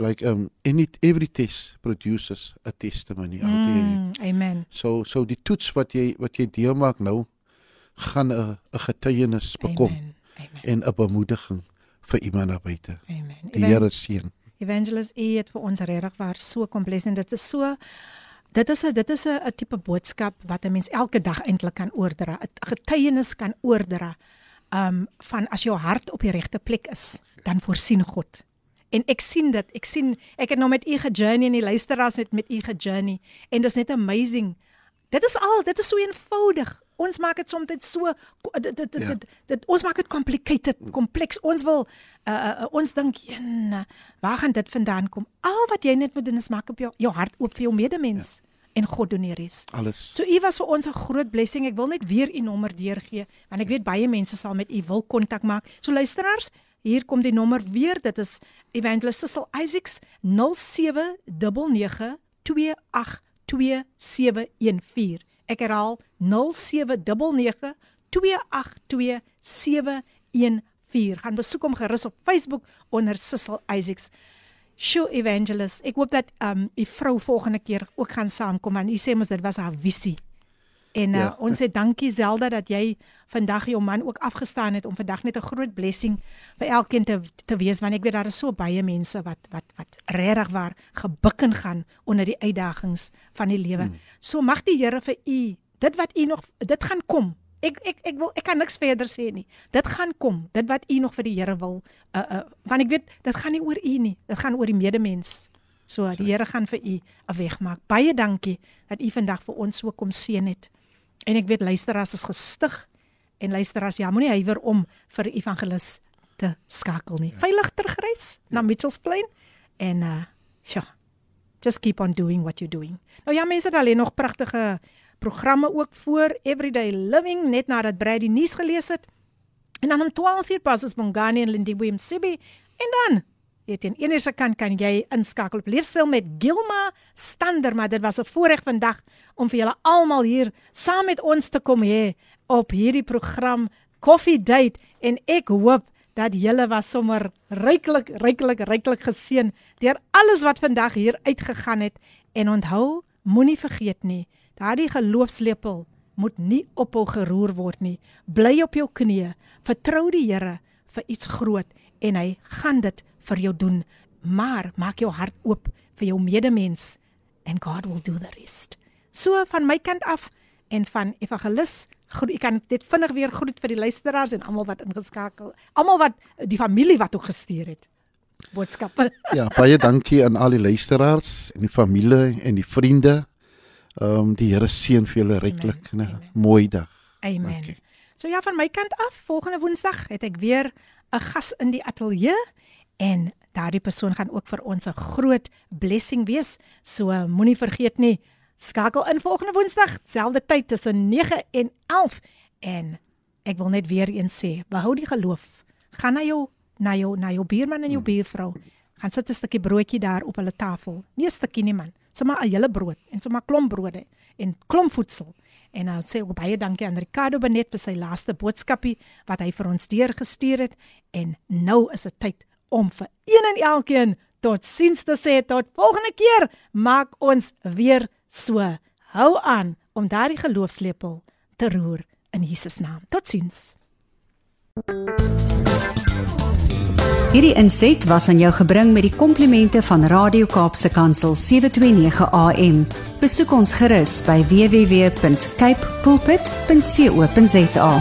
Like um any every test produces a testimony out there. Mm, amen. So so die toets wat jy wat jy deelmaak nou gaan 'n 'n getuienis bekom Amen. Amen. en 'n bemoediging vir iemand daar buite. Amen. Die Here seën. Evangelist U het vir ons regtig waar so kompleks en dit is so dit is 'n dit is 'n tipe boodskap wat 'n mens elke dag eintlik kan oordra. 'n Getuienis kan oordra. Um van as jou hart op die regte plek is, dan voorsien God. En ek sien dit. Ek sien ek het nou met u gejourney en die luisteraars het met u gejourney en dit is net amazing. Dit is al, dit is so eenvoudig. Ons maak dit soms so dit dit dit, Ja. dit, dit ons maak dit complicated, kompleks. Ons wil uh, uh, ons dink, "Jenne, waar gaan dit vandaan kom?" Al wat jy net moet doen is maak op jou jou hart oop vir jou medemens ja. en God doen die res. Alles. So u was vir ons 'n groot blessing. Ek wil net weer u nommer deurgee want ek weet baie mense sal met u wil kontak maak. So luisteraars, hier kom die nommer weer. Dit is Evangelist Cecil Isaacs 0799282714. Ek herhaal 0799282714. Gaan besoek hom gerus op Facebook onder Cecil Isaacs. Sjoe Evangelist, ek hoop dat um u vrou volgende keer ook gaan saamkom want u sê mos dit was haar visie. En uh, ja. Ja. ons sê dankie Zelda dat jy vandag jou man ook afgestaan het om vandag net 'n groot blessing vir elkeen te te wees want ek weet daar is so baie mense wat wat wat regtig waar gebukken gaan onder die uitdagings van die lewe. Hmm. So mag die Here vir u dit wat u nog dit gaan kom. Ek ek ek wil ek kan niks verder sê nie. Dit gaan kom. Dit wat u nog vir die Here wil uh uh want ek weet dit gaan nie oor u nie. Dit gaan oor die medemens. So die Here gaan vir u 'n weg maak. Baie dankie dat u vandag vir ons so kom seën het. En ek weet luisteraars is gestig en luisteraars ja, moenie huiwer om vir die evangelis te skakel nie. Veilig terugreis na Mitchells Plain en uh ja. just keep on doing what you're doing. Nou ja, mense, daar lê nog pragtige programme ook voor Everyday Living net nadat Brady nuus gelees het. En dan om 12:00 pas is Bongani en Lindy Williams Sibi en dan jy, aan enige kant kan jy inskakel. Op leefstyl met Gilma Stander, maar dit was 'n voorreg vandag om vir julle almal hier saam met ons te kom hê op hierdie program Coffee Date. En ek hoop dat julle was sommer ryklik ryklik ryklik geseën deur alles wat vandag hier uitgegaan het. En onthou moenie vergeet nie daardie geloofslepel moet nie ophou geroer word nie. Bly op jou knieë. Vertrou die Here vir iets groot en hy gaan dit vir jou doen maar maak jou hart oop vir jou medemens and God will do the rest so van my kant af en van evangelis Goed, ek kan dit vinnig weer groet vir die luisteraars en almal wat ingeskakel. Almal wat die familie wat ook gestuur het. Boodskappe. Ja, baie dankie aan al die luisteraars en die familie en die vriende. Ehm um, die Here seën vir julle ryklik 'n mooi dag. Amen. Dankie. So ja, van my kant af, volgende Woensdag het ek weer 'n gas in die ateljee en daardie persoon gaan ook vir ons 'n groot blessing wees. So moenie vergeet nie, Skakel in volgende Woensdag, selfde tyd tussen 9 en 11 en ek wil net weer eens sê, behou die geloof. Gaan na jou na jou na jou buurman en jou buurvrou. Gaan sit 'n stukkie broodjie daar op hulle tafel. Nie 'n stukkie nie man. Sommer 'n hele brood en sommer klomp brode en klomp voedsel. En nou sê ek baie dankie aan Ricardo Benet vir sy laaste boodskapie wat hy vir ons deurgestuur het en nou is dit tyd om vir een en elkeen tot sins te sê tot volgende keer maak ons weer So, hou aan om daardie geloofslepel te roer in Jesus naam. Totsiens. Hierdie inset was aan jou gebring met die komplimente van Radio Kaapse Kansel 729 AM. Besoek ons gerus by www.cape pulpit.co.za.